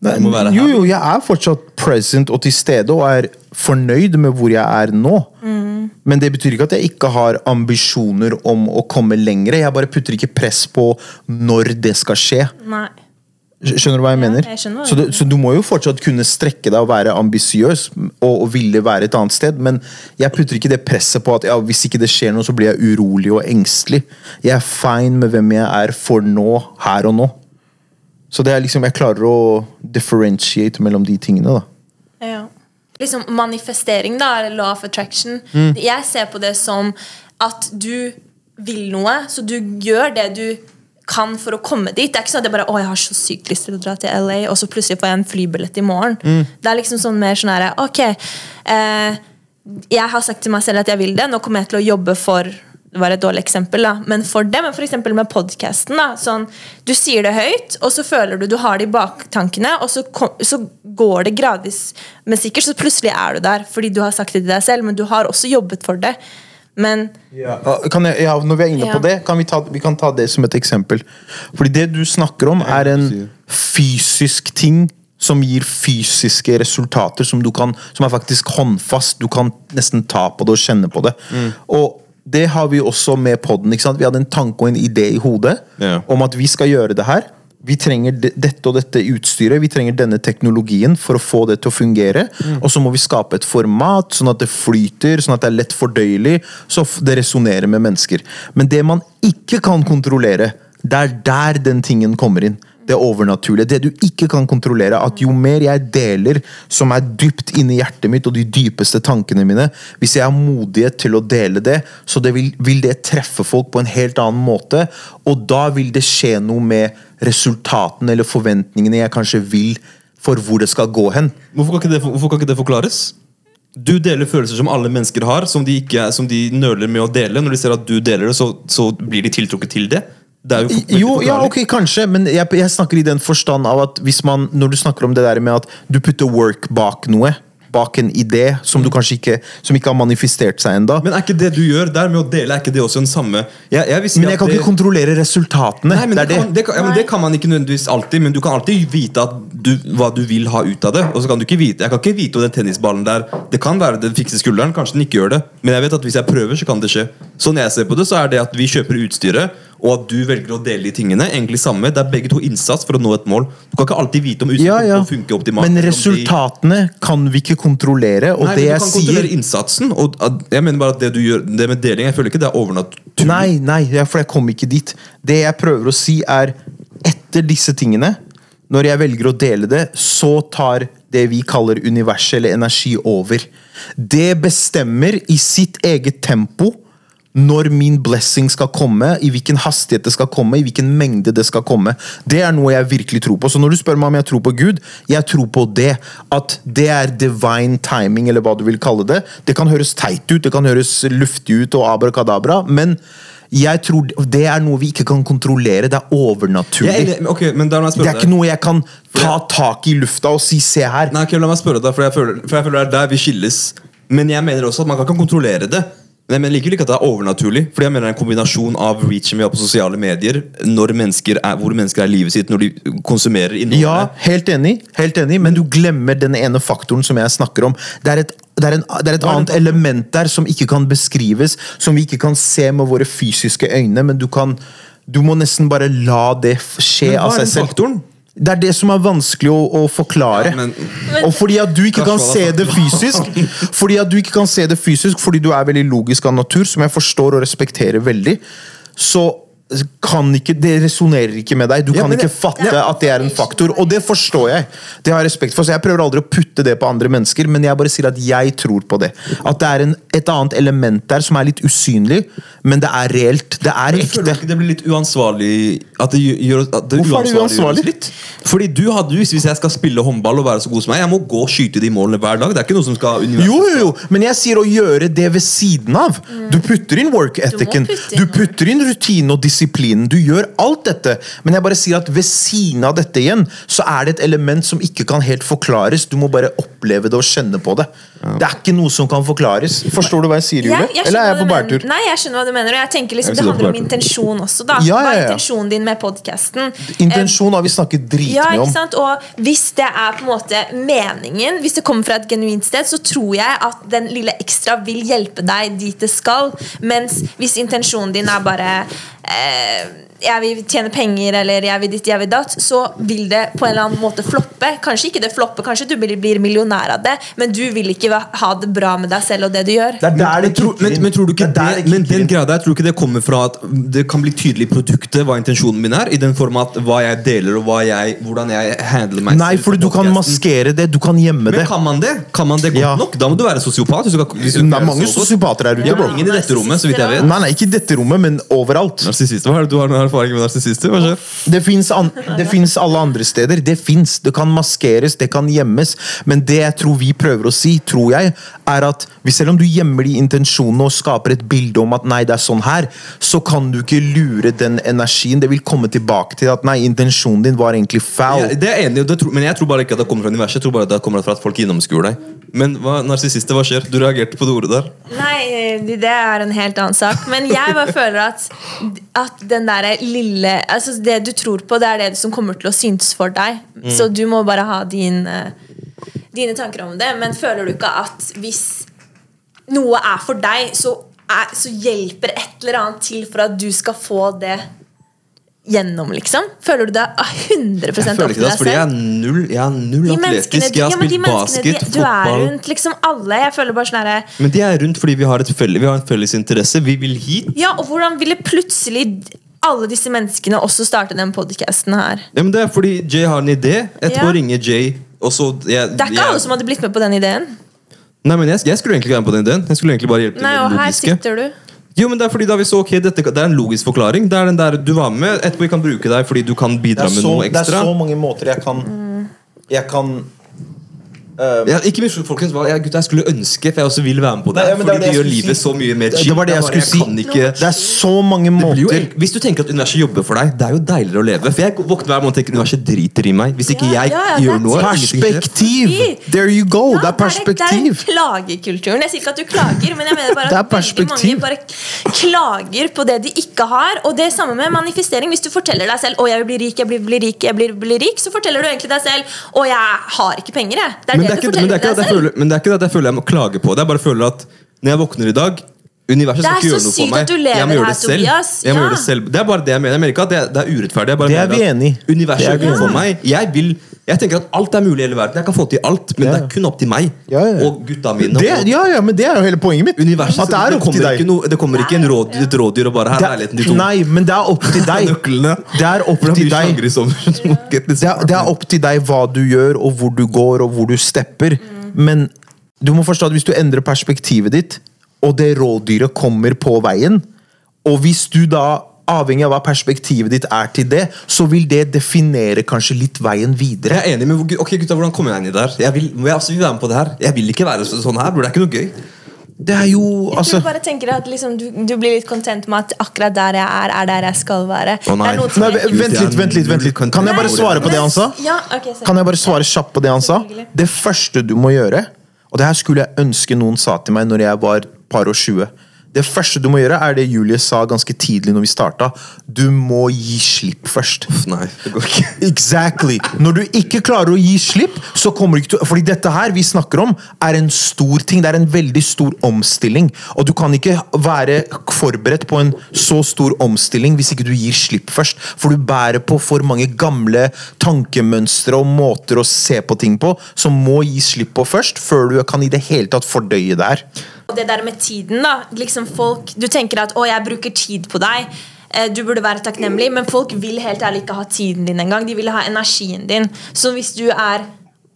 Nei, Det jo, jo, jeg er fortsatt present og til stede og er fornøyd med hvor jeg er nå. Mm. Men det betyr ikke at jeg ikke har ambisjoner om å komme lenger. Jeg bare putter ikke press på når det skal skje. Nei. Skjønner du hva jeg mener? jeg så, du du, så du må jo fortsatt kunne strekke deg og være ambisiøs og, og ville være et annet sted, men jeg putter ikke det presset på at ja, hvis ikke det skjer noe, så blir jeg urolig og engstelig. Jeg er fine med hvem jeg er for nå, her og nå. Så det er liksom, jeg klarer å differentiate mellom de tingene. da. Ja. Liksom manifestering, da, eller law of attraction. Mm. Jeg ser på det som at du vil noe, så du gjør det du kan for å komme dit. Det er ikke sånn at jeg bare, å, jeg har så sykt lyst til å dra til LA, og så plutselig får jeg en flybillett i morgen. Mm. Det er liksom sånn mer sånn herre ok, eh, jeg har sagt til meg selv at jeg vil det, nå kommer jeg til å jobbe for det var et dårlig eksempel, da. men for det. Men f.eks. med podkasten. Sånn, du sier det høyt, og så føler du du har det i baktankene, og så, kom, så går det gradvis, men sikkert så plutselig er du der fordi du har sagt det til deg selv, men du har også jobbet for det. Men Ja, kan jeg, ja, når vi er inne Ja. på det, kan vi, ta, vi kan ta det som et eksempel. Fordi det du snakker om, er en fysisk ting som gir fysiske resultater som, du kan, som er faktisk håndfast. Du kan nesten ta på det og kjenne på det. Og det har vi også med sant? Vi hadde en tanke og en idé i hodet Ja. om at vi skal gjøre det her. Vi trenger dette og dette utstyret, vi trenger denne teknologien for å få det til å fungere. Og så må vi skape et format, sånn at det flyter, sånn at det er lett fordøyelig, så det resonnerer med mennesker. Men det man ikke kan kontrollere, det er der den tingen kommer inn. Det overnaturlige. Det du ikke kan kontrollere. At jo mer jeg deler som er dypt inni hjertet mitt og de dypeste tankene mine, hvis jeg har modighet til å dele det, så det vil, vil det treffe folk på en helt annen måte. Og da vil det skje noe med resultatene eller forventningene jeg kanskje vil for hvor det skal gå hen. Hvorfor kan ikke det, kan ikke det forklares? Du deler følelser som alle mennesker har, som de, ikke, som de nøler med å dele. Når de ser at du deler det, så, så blir de tiltrukket til det. Det er jo Jo, ja, ok, kanskje, men jeg, jeg snakker i den forstand av at hvis man, når du snakker om det der med at du putter work bak noe, bak en idé som du kanskje ikke, som ikke har manifestert seg enda, men, Men er ikke det du gjør der med å dele, er ikke det også en samme Jeg, jeg, si Men jeg at kan det, ikke kontrollere resultatene. Nei, men det det, kan, det. kan, ja, men det kan man ikke nødvendigvis alltid, men du kan alltid vite at du, hva du vil ha ut av det. Og så kan du ikke vite Jeg kan ikke vite om den tennisballen der Det kan være den fikse skulderen, kanskje den ikke gjør det. Men jeg vet at hvis jeg prøver, så kan det skje. Sånn jeg ser på det, så er det at vi kjøper utstyret, og at du velger å dele de tingene. Egentlig samme. Det er begge to innsats for å nå et mål. Du kan ikke alltid vite om utstyret Ja, ja. funker optimalt. Men resultatene de- kan vi ikke kontrollere, og Nei, det jeg du kan kontrollere innsatsen. Og jeg mener bare at det du gjør Det med deling, jeg føler ikke det er overnaturlig. Nei, nei, for jeg kom ikke dit. Det jeg prøver å si, er etter disse tingene, når jeg velger å dele det, så tar det vi kaller universet eller energi over. Det bestemmer i sitt eget tempo når min blessing skal komme, i hvilken hastighet det skal komme, i hvilken mengde det skal komme. Det er noe jeg virkelig tror på. Så når du spør meg om jeg tror på Gud, jeg tror på det. At det er divine timing, eller hva du vil kalle det. Det kan høres teit ut, det kan høres luftig ut og abrakadabra, men jeg tror det er noe vi ikke kan kontrollere. Det er overnaturlig. Er da må jeg det er er ikke noe jeg kan ta tak i lufta og si 'se her'. Nei, okay, la meg spørre deg, for jeg, føler, for jeg føler det er der vi skilles. Men jeg mener også at man kan ikke kontrollere det. Men jeg mener likevel ikke at det er overnaturlig. Fordi jeg mener det er en kombinasjon av reachen vi har på sosiale medier, mennesker er, hvor mennesker er i livet sitt når de konsumerer innholdet. Ja, helt enig, helt enig, men du glemmer den ene faktoren som jeg snakker om. Det er et, det er en, det er et er annet element der som ikke kan beskrives, som vi ikke kan se med våre fysiske øyne, men du kan Du må nesten bare la det skje Men hva av er seg den selv. faktoren? Det er det som er vanskelig å, å forklare. Ja, men- og fordi at du ikke kan se det fysisk, fordi at du ikke kan se det fysisk, fordi du er veldig logisk av natur, som jeg forstår og respekterer veldig, så kan ikke, det resonnerer ikke med deg. Du Ja, kan men ikke det- fatte at det er en faktor, og det forstår jeg. Det har jeg respekt for, så Jeg prøver aldri å putte det på andre mennesker, men jeg bare sier at jeg tror på det. At det er en, et annet element der som er litt usynlig, men det er reelt. Det er ekte. Føler du ikke det blir litt uansvarlig At det gjør at det Hvorfor er det uansvarlig? Litt? Fordi du hadde jo, Hvis jeg skal spille håndball og være så god som meg, jeg må gå og skyte de målene hver dag. Det er ikke noe som skal Jo, jo, jo, men jeg sier å gjøre det ved siden av. Du putter inn work ethicen, du putter inn rutine og disiplinen. Du gjør alt dette. Men jeg bare sier at ved siden av dette igjen, så er det et element som ikke kan helt forklares. Du må bare oppleve det og kjenne på det. Det er ikke noe som kan forklares. Forstår du hva jeg sier, Julie? Eller er jeg på bærtur? Nei, jeg skjønner hva du mener. Og jeg tenker liksom, Jeg Det er handler om intensjon også. da Ja, Hva ja, er intensjonen din med podkasten? Intensjon har vi snakket Ja, ikke sant? Og hvis det er på en måte meningen, hvis det kommer fra et genuint sted, så tror jeg at den lille ekstra vil hjelpe deg dit det skal. Mens hvis intensjonen din er bare jeg vil tjene penger eller jeg vil ditt, jeg vil datt, så vil det på en eller annen måte floppe. Kanskje ikke det flopper, kanskje du blir, blir millionær av det, men du vil ikke ha det bra med deg selv og det du gjør. Det er der det Tror, men, men tror du ikke Det det, men den greia der Tror du ikke det kommer fra at det kan bli tydelig i produktet hva intensjonen min er? I den form at hva jeg deler og hva jeg, hvordan jeg handler meg Nei, for du kan maskere det. Du kan gjemme det. Men kan man det? Kan man det godt Ja. nok? Da må du være sosiopat. Hvis du skal, hvis du Det er mange sosiopater her ute, bro. men ingen i dette rommet, så vidt jeg vet. Nei, nei, ikke i dette rommet, men overalt. Narsissister, Hva er det du har erfaring med narsissister? Det fins alle andre steder. Det fins. Det kan maskeres, det kan gjemmes. Men det jeg tror vi prøver å si, tror jeg, er at hvis selv om du gjemmer de intensjonene og skaper et bilde om at nei, det er sånn her, så kan du ikke lure den energien. Det vil komme tilbake til at nei, intensjonen din var egentlig foul. Ja, det er enig, det tror, men jeg tror bare ikke at det kommer fra universet. Jeg tror bare at det kommer fra at folk gjennomskuer deg. Men hva, narsissister, hva skjer? Du reagerte på det ordet der. Nei, det er en helt annen sak. Men jeg bare føler at, at den der lille Altså Det du tror på, det er det som kommer til å synes for deg. Så du må bare ha din, eh, dine tanker om det. Men føler du ikke at hvis noe er for deg, så, er, så hjelper et eller annet til for at du skal få det gjennom, liksom? Føler du det deg 100 Jeg føler opp ikke til det, deg fordi jeg er selv? null, jeg er null atletisk. Jeg har spilt ja, basket, de, du er fotball rundt liksom alle. Jeg føler bare sånn herre Men de er rundt fordi vi har, et felle, vi har en felles interesse. Vi vil hit. Ja, og hvordan ville plutselig alle disse menneskene også starte den podcasten her? Ja, men det er fordi Jay har en idé. Etterpå Ja. ringer Jay, og så jeg, Det er ikke jeg, alle som hadde blitt med på den ideen. Nei, men jeg, jeg skulle egentlig ikke være med på den ideen. Jeg skulle egentlig bare hjelpe Nei, og her sitter du. Jo, men det er fordi da vi så ok, dette, Det er en logisk forklaring. Det er den der du var med. Etterpå vi kan bruke deg fordi du kan bidra så, med noe ekstra. det er så mange måter jeg kan Jeg kan Ja, ikke misforstå, folkens. Hva, jeg, gutta, jeg skulle ønske, for jeg også vil være med på det. Nei, ja, fordi det det, gjør livet si. så mye mer chill. det var det jeg bare, skulle si. Ikke, Det er så mange måter hvis du tenker at universet jobber for deg, det er jo deiligere å leve. For jeg våkner hver morgen og tenker universet driter i meg. Hvis ikke Ja, jeg ja, ja, gjør noe. Perspektiv! There you go! Ja, Det er perspektiv! Det er klagekulturen. Jeg sier ikke at du klager, men jeg mener bare at veldig mange bare klager på det de ikke har. Og det er samme med manifestering. Hvis du forteller deg selv 'Å, jeg vil bli rik, jeg blir, blir rik, jeg blir, blir rik', så forteller du egentlig deg selv 'Å, jeg har ikke penger', jeg. Det er Men det, er, ikke, men, det er ikke at jeg føler, men det er ikke det at jeg føler jeg må klage på det. Jeg bare føler at når jeg våkner i dag Universet Det er skal ikke så gjøre noe for sykt meg. at du lever jeg må gjøre her, det selv. Tobias. Jeg må Ja. gjøre det selv. Det er bare det jeg mener. Jeg mener ikke at det, det er urettferdig. Jeg bare Det er mener vi at enig i. Universet er gjør noe for meg. Jeg vil jeg tenker at alt er mulig i hele verden. Jeg kan få til alt, men Ja. det er kun opp til meg Ja, ja. og gutta mine. det, og ja, ja, men det er jo hele poenget mitt. universet. At det er opp til kommer deg. ikke noe, det kommer ikke en råd, et rådyr og bare her er leiligheten de din tom. nei, men det er opp til deg. Det er opp til deg. Det er, det er opp til deg hva du gjør, og hvor du går, og hvor du stepper. Men du må forstå at hvis du endrer perspektivet ditt, og det rådyret kommer på veien, og hvis du da Avhengig av hva perspektivet ditt er til det, så vil det definere kanskje litt veien videre. Jeg er enig, men ok gutta, hvordan kommer jeg inn i det her? Jeg vil, jeg altså, vil være med på det her. Jeg vil ikke være sånn her, bror. Det er ikke noe gøy. Det er jo altså... Jeg altså tror bare tenker at liksom, du, du blir litt content med at akkurat der jeg er, er der jeg skal være. Oh, nei. Det er noe Nei, Vent litt, vent litt. vent litt Kan jeg bare svare på det han sa? Ja, okay. Kan jeg bare svare kjapt på det han sa? Det første du må gjøre, og det her skulle jeg ønske noen sa til meg når jeg var par og 20 Det første du må gjøre, er det Julie sa ganske tidlig når vi starta. Du må gi slipp først. Nei, det går ikke. Exactly. Når du ikke klarer å gi slipp, så kommer du ikke til Fordi dette her vi snakker om, er en stor ting. Det er en veldig stor omstilling. Og du kan ikke være forberedt på en så stor omstilling hvis ikke du gir slipp først. For du bærer på for mange gamle tankemønstre og måter å se på ting på som må gi slipp på først, før du kan i det hele tatt fordøye det her. Og det der med tiden, da. Liksom folk, du tenker at 'å, jeg bruker tid på deg'. Eh, Du burde være takknemlig, men folk vil helt ærlig ikke ha tiden din engang. De vil ha energien din. Så hvis du er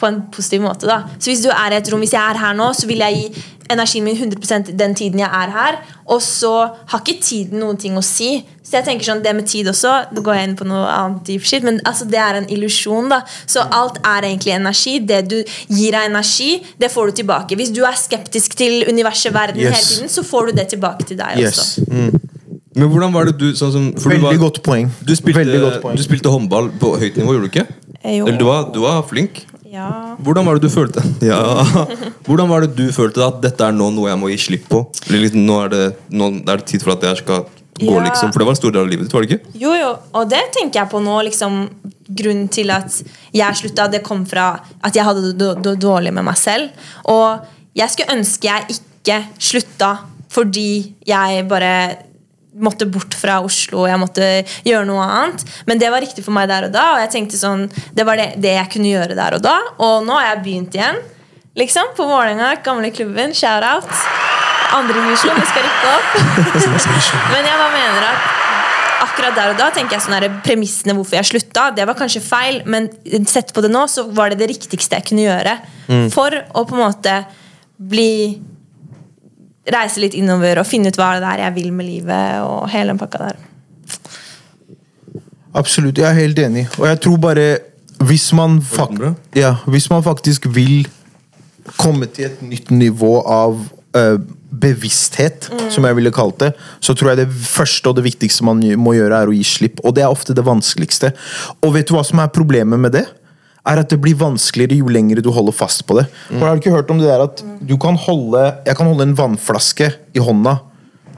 på en positiv måte da Så hvis du er i et rom, hvis jeg er her nå, så vil jeg gi energien min 100% den tiden jeg er her. Og så har ikke tiden noen ting å si. Så jeg tenker sånn, det med tid også Da går jeg inn på noe annet deep shit, men altså, det er en illusjon. da Så alt er egentlig energi. Det du gir av energi, det får du tilbake. Hvis du er skeptisk til universet, verden Yes. hele tiden, så får du det tilbake til deg Yes. også. Men hvordan var det du sånn som, for du Veldig var, godt poeng. Du spilte, Veldig godt poeng. du spilte håndball på høyt nivå, gjorde du ikke? Eh, jo. Eller du var, du var flink. Ja. Hvordan var det du følte Ja. Hvordan var det du følte at dette er nå noe jeg må gi slipp på? Liksom, nå, er det, nå er det tid for at jeg skal gå, Ja. liksom. For det var en stor del av livet ditt, var det ikke? Jo, jo, og det tenker jeg på nå. Liksom, grunnen til at jeg slutta, det kom fra at jeg hadde det då- då- dårlig med meg selv. Og jeg skulle ønske jeg ikke slutta fordi jeg bare måtte bort fra Oslo, jeg måtte gjøre noe annet. Men det var riktig for meg der og da, og jeg tenkte sånn, det var det, det jeg kunne gjøre der og da. Og nå har jeg begynt igjen. Liksom, På Vålerenga, gamle klubben. Shout-out. Andre divisjon, vi skal rykke opp. Men jeg bare mener at akkurat der og da tenker jeg sånn her, premissene hvorfor jeg slutta, det var kanskje feil, men sett på det nå, så var det det riktigste jeg kunne gjøre. For å på en måte bli Reise litt innover og finne ut hva det er jeg vil med livet, og hele den pakka der. Absolutt, jeg er helt enig. Og jeg tror bare hvis man, fak ja, hvis man faktisk vil komme til et nytt nivå av uh, bevissthet, som jeg ville kalt det, så tror jeg det første og det viktigste man må gjøre, er å gi slipp. Og det er ofte det vanskeligste. Og vet du hva som er problemet med det? Er at det blir vanskeligere jo lenger du holder fast på det. For Har du ikke hørt om det der at du kan holde Jeg kan holde en vannflaske i hånda,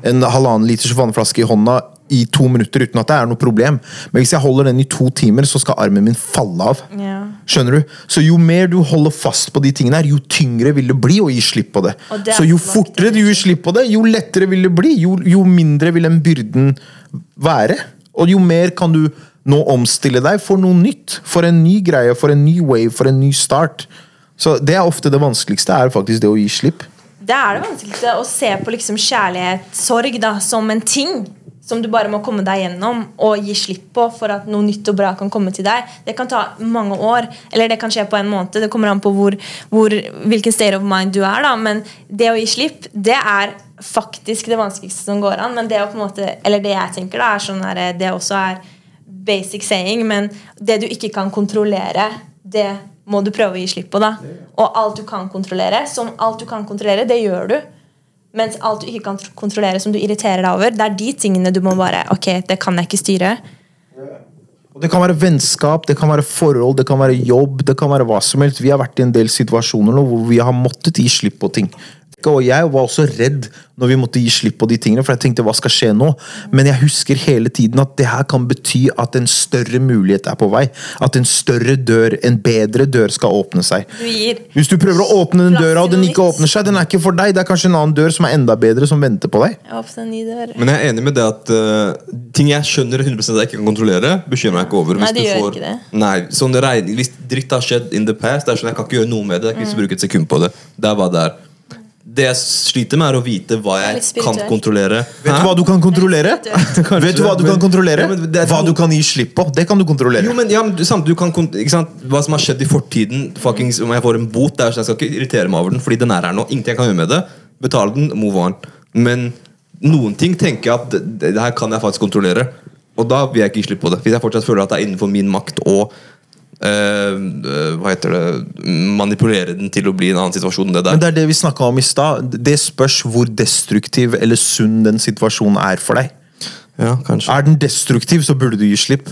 en halvannen liters vannflaske i hånda, i to minutter uten at det er noe problem. Men hvis jeg holder den i to timer, så skal armen min falle av. Ja. Skjønner du? Så jo mer du holder fast på de tingene her, jo tyngre vil det bli å gi slipp på det. Det Så jo fortere du gir slipp på det, jo lettere vil det bli. Jo, jo mindre vil den byrden være. Og jo mer kan du nå omstille deg for noe nytt. For en ny greie, for en ny wave, for en ny start. Så det er ofte det vanskeligste, er faktisk det å gi slipp. Det er det vanskeligste å se på liksom kjærlighet, sorg, da, som en ting. Som du bare må komme deg gjennom og gi slipp på for at noe nytt og bra kan komme til deg. Det kan ta mange år, eller det kan skje på en måned. Det kommer an på hvor, hvor, hvilken state of mind du er. da Men det å gi slipp, det er faktisk det vanskeligste som går an. Men det å på en måte Eller det jeg tenker, da er sånn her, det også er basic saying, men det du ikke kan kontrollere, det må du prøve å gi slipp på. da Og alt du kan kontrollere, som alt du kan kontrollere, det gjør du. Mens alt du ikke kan kontrollere, som du irriterer deg over, det er de tingene du må bare Ok, det kan jeg ikke styre. Og Det kan være vennskap, det kan være forhold, det kan være jobb, det kan være hva som helst. Vi har vært i en del situasjoner nå hvor vi har måttet gi slipp på ting. Og jeg var også redd når vi måtte gi slipp på de tingene, for jeg tenkte hva skal skje nå? Men jeg husker hele tiden at det her kan bety at en større mulighet er på vei. At en større dør, en bedre dør skal åpne seg. Du Hvis du prøver å åpne den døra, og den ikke åpner seg, den er ikke for deg. Det er kanskje en annen dør som er enda bedre, som venter på deg. Men jeg er enig med det at uh, ting jeg skjønner 100% at jeg ikke kan kontrollere, bekymrer meg ikke over. Nei, det du gjør får- ikke det. Nei, sånn regning, Hvis dritt har skjedd in the past, det er sånn jeg kan ikke gjøre noe med det. Jeg kan ikke bruke et sekund på det. Det er bare det er. Det jeg sliter med, er å vite hva jeg kan kontrollere. Vet du hva du kan kontrollere? Vet du hva du kan kontrollere? Ja, er Hva du kan gi slipp på. Det kan du kontrollere. Jo, men, ja, men du, samt, du kan, ikke sant? Hva som har skjedd i fortiden fuckings, Om jeg får en bot, der, er sånn, jeg skal ikke irritere meg over den, fordi den er her nå. Ingenting jeg kan gjøre med det. Betale den, move on. Men noen ting tenker jeg at det, det her kan jeg faktisk kontrollere. Og da vil jeg ikke gi slipp på det. Hvis jeg fortsatt føler at det er innenfor min makt å eh, eh, hva heter det manipulere den til å bli en annen situasjon enn det Men det er det vi snakka om i stad. Det spørs hvor destruktiv eller sunn den situasjonen er for deg. Ja, kanskje. Er den destruktiv, så burde du gi slipp.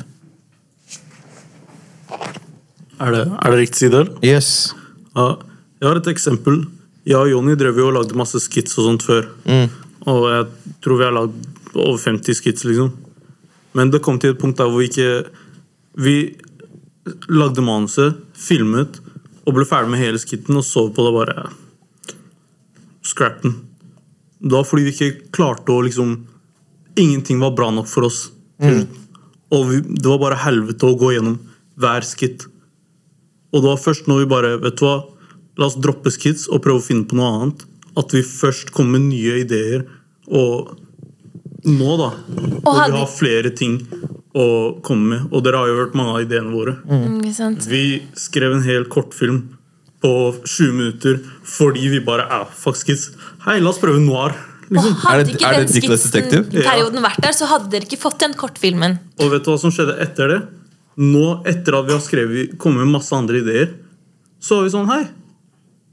Er det, er det riktig side? Yes. Ja, jeg har et eksempel. Jeg og Jonny drev jo og lagde masse skits og sånt før. Og jeg tror vi har lagd over 50 skits, liksom. Men det kom til et punkt der hvor vi ikke Vi lagde manuset, filmet og ble ferdig med hele skitten og så på det bare Scrap den. Det var fordi vi ikke klarte å liksom Ingenting var bra nok for oss. Og vi, det var bare helvete å gå gjennom hver skitt. Og det var først når vi bare Vet du hva? La oss droppe skits og prøve å finne på noe annet. At vi først kom med nye ideer. Og nå, da og hadde- vi har flere ting å komme med. Og dere har jo hørt mange av ideene våre. Mm. Vi skrev en hel kortfilm på 20 minutter fordi vi bare er fuck skits. Hei, la oss prøve noir. Og Liksom. hadde Er ikke er det den skitsen-perioden vært der, så hadde dere ikke fått den kortfilmen. Og vet du hva som skjedde etter det? Nå, etter at vi har skrevet kommet med masse andre ideer, så var vi sånn Hei,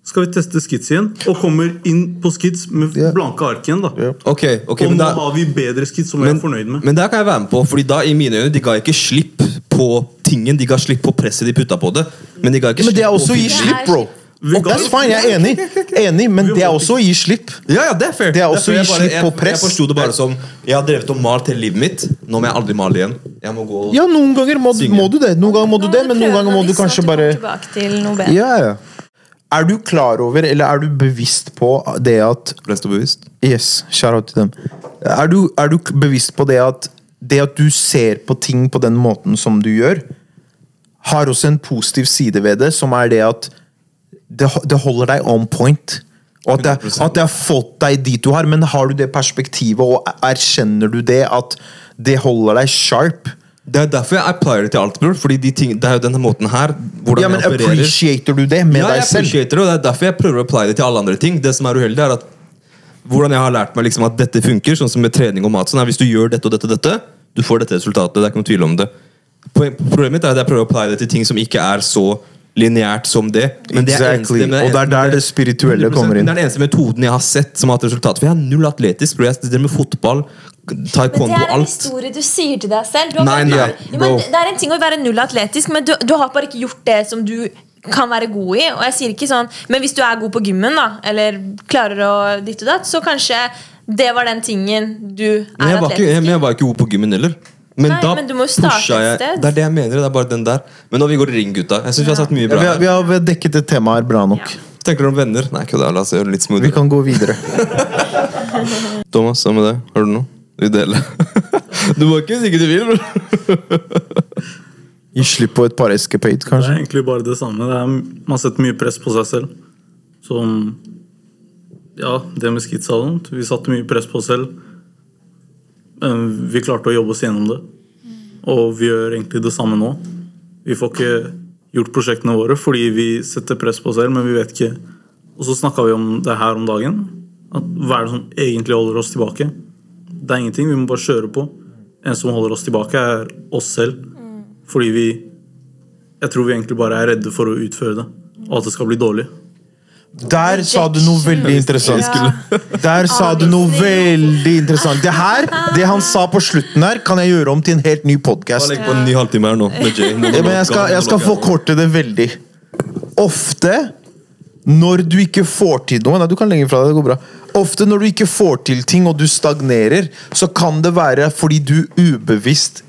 skal vi teste skits igjen? Og kommer inn på skits med yeah. blanke ark igjen. da Yeah. Ok, okay, Og nå da, har vi bedre skits som vi er fornøyd med. men der kan jeg være med på, Fordi da i mine øyne de ga ikke slipp på tingen. De ga slipp på presset de putta på det. Men de ga ikke Men det er også å gi slipp, bro. Og that's fine, jeg er enig, enig men det er også å gi slipp. Ja, ja, det er fair. Det er også å gi slipp på press. Jeg forsto det bare som Jeg har drevet og malt hele livet mitt. Nå må jeg aldri male igjen. Jeg må gå og Ja, noen ganger må, må du det, noen ganger må du det, men noen ganger må du kanskje bare. Ja, ja. Er du klar over, eller er du bevisst på det at Blest og bevisst. Yes, shout out til dem. Er du, er du bevisst på det at det at du ser på ting på den måten som du gjør, har også en positiv side ved det, som er det at det, det holder deg on point. Og at det, at det har fått deg dit du har, men har du det perspektivet, og erkjenner du det, at det holder deg sharp? Det er derfor jeg applier det til alt, bror. Fordi de ting, det er jo denne måten her. Hvordan Ja, men jeg opererer. appreciater du det med ja, jeg deg selv? appreciater det, og det er derfor jeg prøver å apply det til alle andre ting. Det som er uheldig, er at hvordan jeg har lært meg liksom at dette funker, sånn som med trening og mat. Sånn er, hvis du gjør dette og dette og dette, du får dette resultatet. Det er ikke noen tvil om det. Poen- Problemet mitt er at jeg prøver å apply det til ting som ikke er så lineært som det. Men det er Exactly. eneste- men Og det er der det spirituelle 100%, kommer inn. Det er den eneste metoden jeg har sett som har hatt resultat. For jeg er null atletisk. Bro. Jeg studerer med fotball, Men taekwondo, det er en alt. historie du sier til deg selv. Du har Nei, bare- nei, Jo, men det er en ting å være null atletisk, men du, du har bare ikke gjort det som du kan være god i. Og jeg sier ikke sånn Men hvis du er god på gymmen, da, eller klarer å ditt og datt, så kanskje det var den tingen du Men er jeg var, ikke, atletisk jeg, men jeg var ikke god på gymmen heller. Men Nei, da men du må starte pusha jeg. Det er det jeg mener. det er bare den der Men når vi går i ring, gutta Jeg synes vi har sagt mye bra. vi, har, her. vi har vi har dekket et tema her bra nok. Ja. Tenker du om venner? Nei, kødda. La oss gjøre det litt smoothere. Vi kan gå videre. Thomas, hva med det? Har du noe? Vil du? Du må ikke hvis ikke du vil. bro. Gi slipp på et par escapade, Det er egentlig bare det samme. Det er, man setter mye press på seg selv. Som Ja, det med skitsa og sånt. Vi satte mye press på oss selv. Vi klarte å jobbe oss gjennom det. Og vi gjør egentlig det samme nå. Vi får ikke gjort prosjektene våre fordi vi setter press på oss selv, men vi vet ikke Og så snakka vi om det her om dagen. At hva er det som egentlig holder oss tilbake? Det er ingenting. Vi må bare kjøre på. En som holder oss tilbake, er oss selv. Fordi vi Jeg tror vi egentlig bare er redde for å utføre det. Og at det skal bli dårlig. Der sa du noe veldig interessant. Ja. Der sa du noe veldig interessant. Det her, det han sa på slutten her, kan jeg gjøre om til en helt ny podkast. Ja, jeg jeg skal forkorte det veldig. Ofte når du ikke får til noe Nei, du kan legge fra deg, det går bra. Ofte når du ikke får til ting og du stagnerer, så kan det være fordi du ubevisst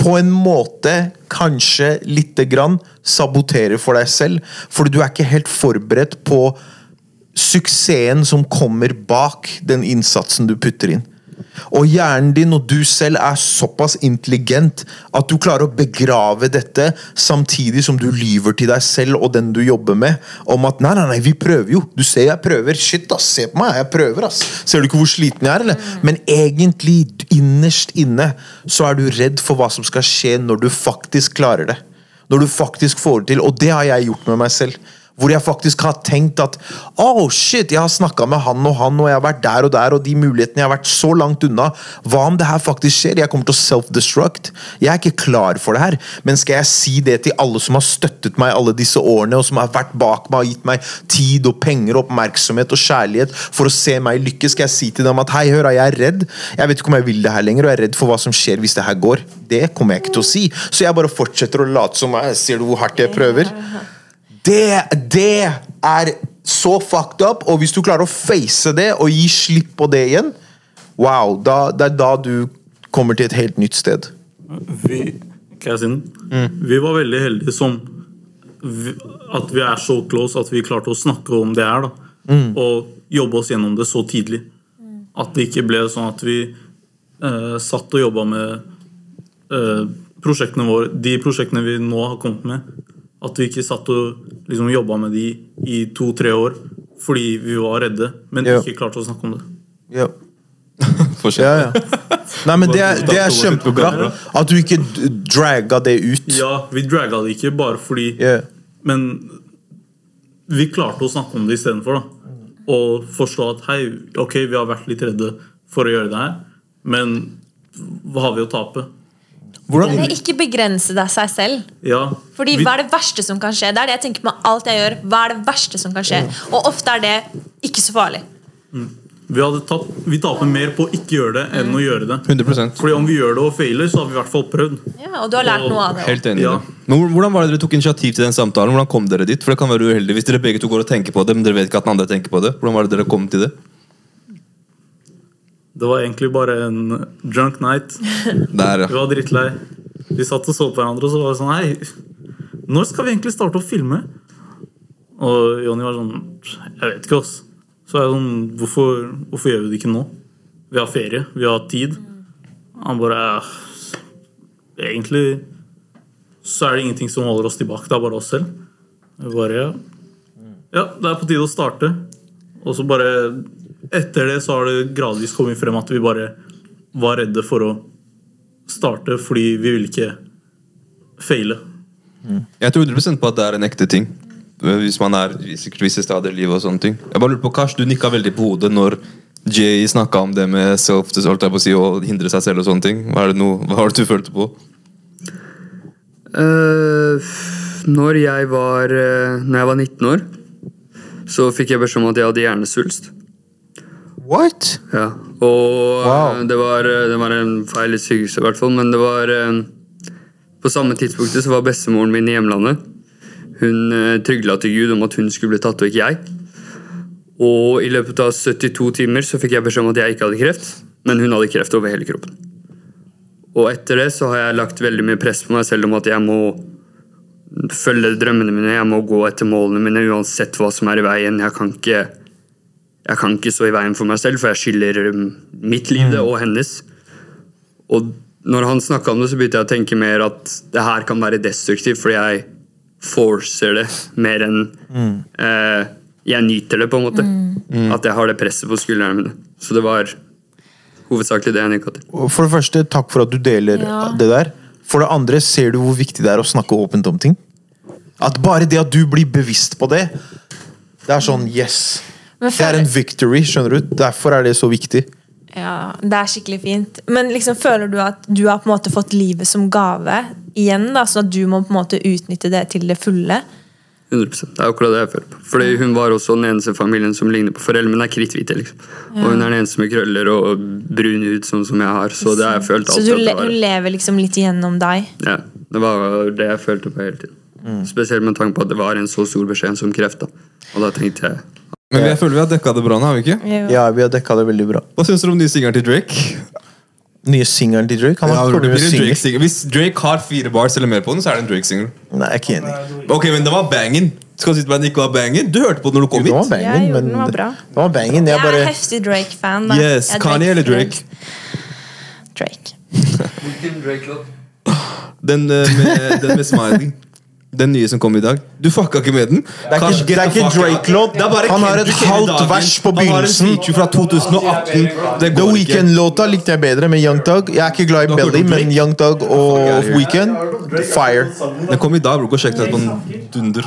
på en måte kanskje lite grann saboterer for deg selv. Fordi du er ikke helt forberedt på suksessen som kommer bak den innsatsen du putter inn. Og hjernen din og du selv er såpass intelligent at du klarer å begrave dette samtidig som du lyver til deg selv og den du jobber med, om at nei, nei, nei, vi prøver jo. Du ser jeg prøver. Shit, ass, se på meg, jeg prøver, ass. Ser du ikke hvor sliten jeg er, eller? Men egentlig, innerst inne, så er du redd for hva som skal skje når du faktisk klarer det. Når du faktisk får det til. Og det har jeg gjort med meg selv. Hvor jeg faktisk har tenkt at oh shit, jeg har snakka med han og han, og jeg har vært der og der, og de mulighetene jeg har vært så langt unna. Hva om det her faktisk skjer? Jeg kommer til å self-destruct. Jeg er ikke klar for det her. Men skal jeg si det til alle som har støttet meg alle disse årene, og som har vært bak meg og gitt meg tid og penger og oppmerksomhet og kjærlighet for å se meg lykkes? Skal jeg si til dem at hei, hør, jeg er redd. Jeg vet ikke om jeg vil det her lenger, og jeg er redd for hva som skjer hvis det her går. Det kommer jeg ikke til å si. Så jeg bare fortsetter å late som meg Ser du hvor hardt jeg prøver? Det, det er så fucked up, og hvis du klarer å face det og gi slipp på det igjen, wow, da, det er da du kommer til et helt nytt sted. Vi, kan jeg si den? vi var veldig heldige som vi, At vi er så close at vi klarte å snakke om det her. da Og jobbe oss gjennom det så tidlig. At det ikke ble sånn at vi eh, satt og jobba med eh, prosjektene våre De prosjektene vi nå har kommet med. At vi ikke satt og liksom jobba med de i to-tre år fordi vi var redde, men Ja. ikke klarte å snakke om det. Ja. Ja, ja. Nei, men det er, det er kjempebra at du ikke dragga det ut. Ja, vi dragga det ikke bare fordi Ja. Men vi klarte å snakke om det istedenfor. Og forstå at hei, ok, vi har vært litt redde for å gjøre det her, men hva har vi å tape? Eller ikke begrense deg seg selv. Ja, Fordi Hva er det verste som kan skje? Det er det jeg tenker med alt jeg gjør. Hva er det verste som kan skje? Og ofte er det ikke så farlig. vi, hadde tapt, vi taper mer på å ikke gjøre det enn å gjøre det. 100% Fordi om vi gjør det og feiler, så har vi i hvert fall prøvd. Ja, og du har lært noe av det. Helt enig. Ja. Men Hvordan var det dere tok initiativ til den samtalen? Hvordan kom dere dit? For det kan være uheldig Hvis dere begge to går og tenker på det, men dere vet ikke at den andre tenker på det. Hvordan var det dere kom til det? Det var egentlig bare en drunk night. Der, Vi var drittlei. Vi satt og så på hverandre, og så var det sånn Hei, når skal vi egentlig starte å filme? Og Jonny var sånn Jeg vet ikke, ass. Så er jeg sånn Hvorfor, hvorfor gjør vi det ikke nå? Vi har ferie, vi har tid. Han bare «Eh, Egentlig så er det ingenting som holder oss tilbake. Det er bare oss selv. Vi bare ja. ja, det er på tide å starte. Og så bare Etter det så har det gradvis kommet frem at vi bare var redde for å starte fordi vi ville ikke feile. Jeg tror 100 på at det er en ekte ting. Hvis man er i sikkert visse steder i livet og sånne ting. Jeg bare lurer på, Kars, du nikka veldig på hodet når Jay snakka om det med self holdt jeg på å si, å hindre seg selv og sånne ting. Hva er det, noe, hva har du følte på? Uh, Når jeg var, eh, når jeg var 19 år, så fikk jeg beskjed om at jeg hadde hjernesvulst. What? Ja, og Wow. eh, det, var, eh, det var en feil i sykehuset, i hvert fall. Men det var eh, På samme tidspunktet så var bestemoren min i hjemlandet. Hun trygla til Gud om at hun skulle bli tatt, og ikke jeg. Og i løpet av 72 timer så fikk jeg beskjed om at jeg ikke hadde kreft, men hun hadde kreft over hele kroppen. Og etter det så har jeg lagt veldig mye press på meg selv om at jeg må følge drømmene mine, jeg må gå etter målene mine uansett hva som er i veien. Jeg kan ikke jeg kan ikke stå i veien for meg selv, for jeg skylder um, mitt liv det, og hennes. Og når han snakka om det, så begynte jeg å tenke mer at det her kan være destruktivt, fordi jeg forcer det mer enn eh, jeg nyter det, på en måte. At jeg har det presset på skuldrene mine. Så det var hovedsakelig det jeg nikka til. For det første, takk for at du deler Ja. det der. For det andre, ser du hvor viktig det er å snakke åpent om ting? At bare det at du blir bevisst på det, det er sånn yes. Men Det er en victory, skjønner du. Derfor er det så viktig. Ja, det er skikkelig fint. Men liksom føler du at du har på en måte fått livet som gave igjen? da, Så at du må på en måte utnytte det til det fulle? 100%. Det er akkurat det jeg føler på. Fordi hun var også den eneste familien som ligner på foreldrene mine. er kritthvite, liksom. Og hun er den eneste med krøller og brun hud, sånn som jeg har. Så det har jeg følt Så alltid du, at le du lever liksom litt igjennom deg? Ja, det var det jeg følte på hele tiden. Mm. Spesielt med tanke på at det var en så stor beskjed som kreft. da. Og da tenkte jeg Men jeg føler vi har dekka det bra nå, har vi ikke? Ja, vi har dekka det veldig bra. Hva syns dere om nye singelen til Drake? Nye singelen til Drake? Han Ja, har det kommet blir med en. Drake singer. Hvis Drake har fire bars eller mer på den, så er det en Drake-singel. Nei, jeg er ikke enig. Ok, men det var bangen. Skal du si at den ikke var bangen? Du hørte på den når du kom Den var hit. Ja, jo, den var bra. Den var bangen. Jeg Jeg er bare heftig Drake-fan. da. Yes, er Kanye eller Drake? Drake. Den, eh, med, den med smiley. Den nye som kom i dag. Du fucka ikke med den. Det er ikke- det er ikke Drake-låt. Han har et halvt vers på begynnelsen. Han har en feature fra 2018. Det The. Weekend-låta likte jeg bedre med Young Dog. Jeg er ikke glad i Belly, men Young Dog og Weekend fire. Den kom i dag. Gå og sjekk den på en dunder.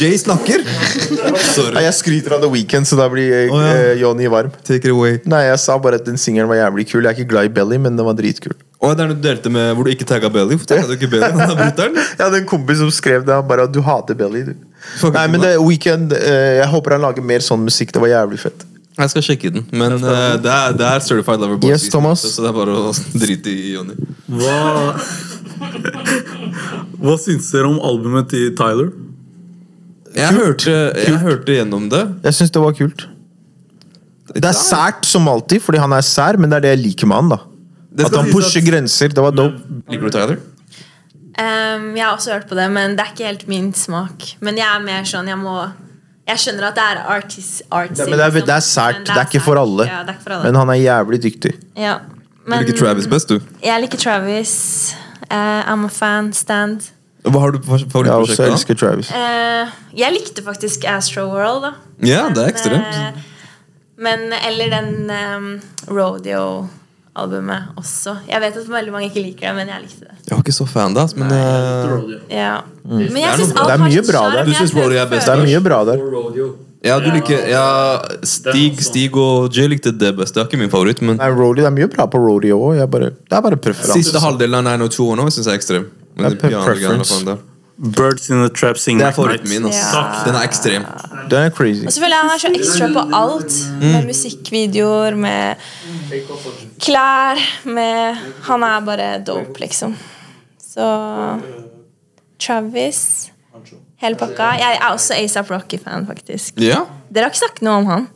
Jay snakker. Sorry. Jeg skryter av The Weekend, så da blir Å, ja. eh, Johnny varm. Take it away. Nei, jeg sa bare at den singelen var jævlig kul. Jeg er ikke glad i Belly, men den var dritkul. Og det er noe du delte med hvor du ikke tagga Belly. Hvorfor tagga du ikke Belly? Han er brutter'n. Jeg hadde en kompis som skrev det, han bare du hater Belly. Du. Fuck Nei, men det det Weekend eh, Jeg håper han lager mer sånn musikk. Det var jævlig fett. Jeg skal sjekke den. Men eh, det, er, det er Certified Lover Boy. Yes, Thomas. Så det er bare å drite i Jonny. Hva Hva syns dere om albumet til Tyler? Jeg hørte, jeg hørte gjennom det. Jeg syns det var kult. Det er sært som alltid, fordi han er sær, men det er det jeg liker med han. da At han pusher at- grenser. Det var dope. Liker du Tyler? Um, jeg har også hørt på det, men det er ikke helt min smak. Men jeg er mer sånn Jeg må Jeg skjønner at det er artist, artsy, Ja, men det er, liksom, det er sært. men Det er ikke for alle. Ja, er ikke for alle. Men han er jævlig dyktig. ja. Du liker Travis best, du. Jeg liker Travis. Uh, I'm a fan. Stand. Hva har du på Jeg også elsker Travis. Uh, jeg likte faktisk Astro World, da. Ja, det er Men, ekstremt. Uh, Men, eller den um, Rodeo-albumet også. Jeg vet at veldig mange ikke liker det, men jeg likte det. Jeg var ikke så fan da, men eh, Ja. Men jeg synes alt det er har mye sitt bra der. Du syns Rodeo er best Det er mye bra der. Ja, du liker ja, Stig, Stig og Jay likte det best. Det er ikke min favoritt, men Nei, Rodeo, det er mye bra på rodeo òg. Det er bare preferanse. siste halvdelen av 902 nå syns jeg er ekstrem. Men Det er preference. og. Birds in the Trap Sing Det er favoritten min. Altså. Ja. Den er ekstrem. Den er crazy. Og selvfølgelig, han er så ekstra på alt. Med musikkvideoer, med klær, med Han er bare dope, liksom. Så Travis Hele pakka. Jeg er også ASAP Rocky-fan, faktisk. Ja. Dere har ikke snakket noe om han.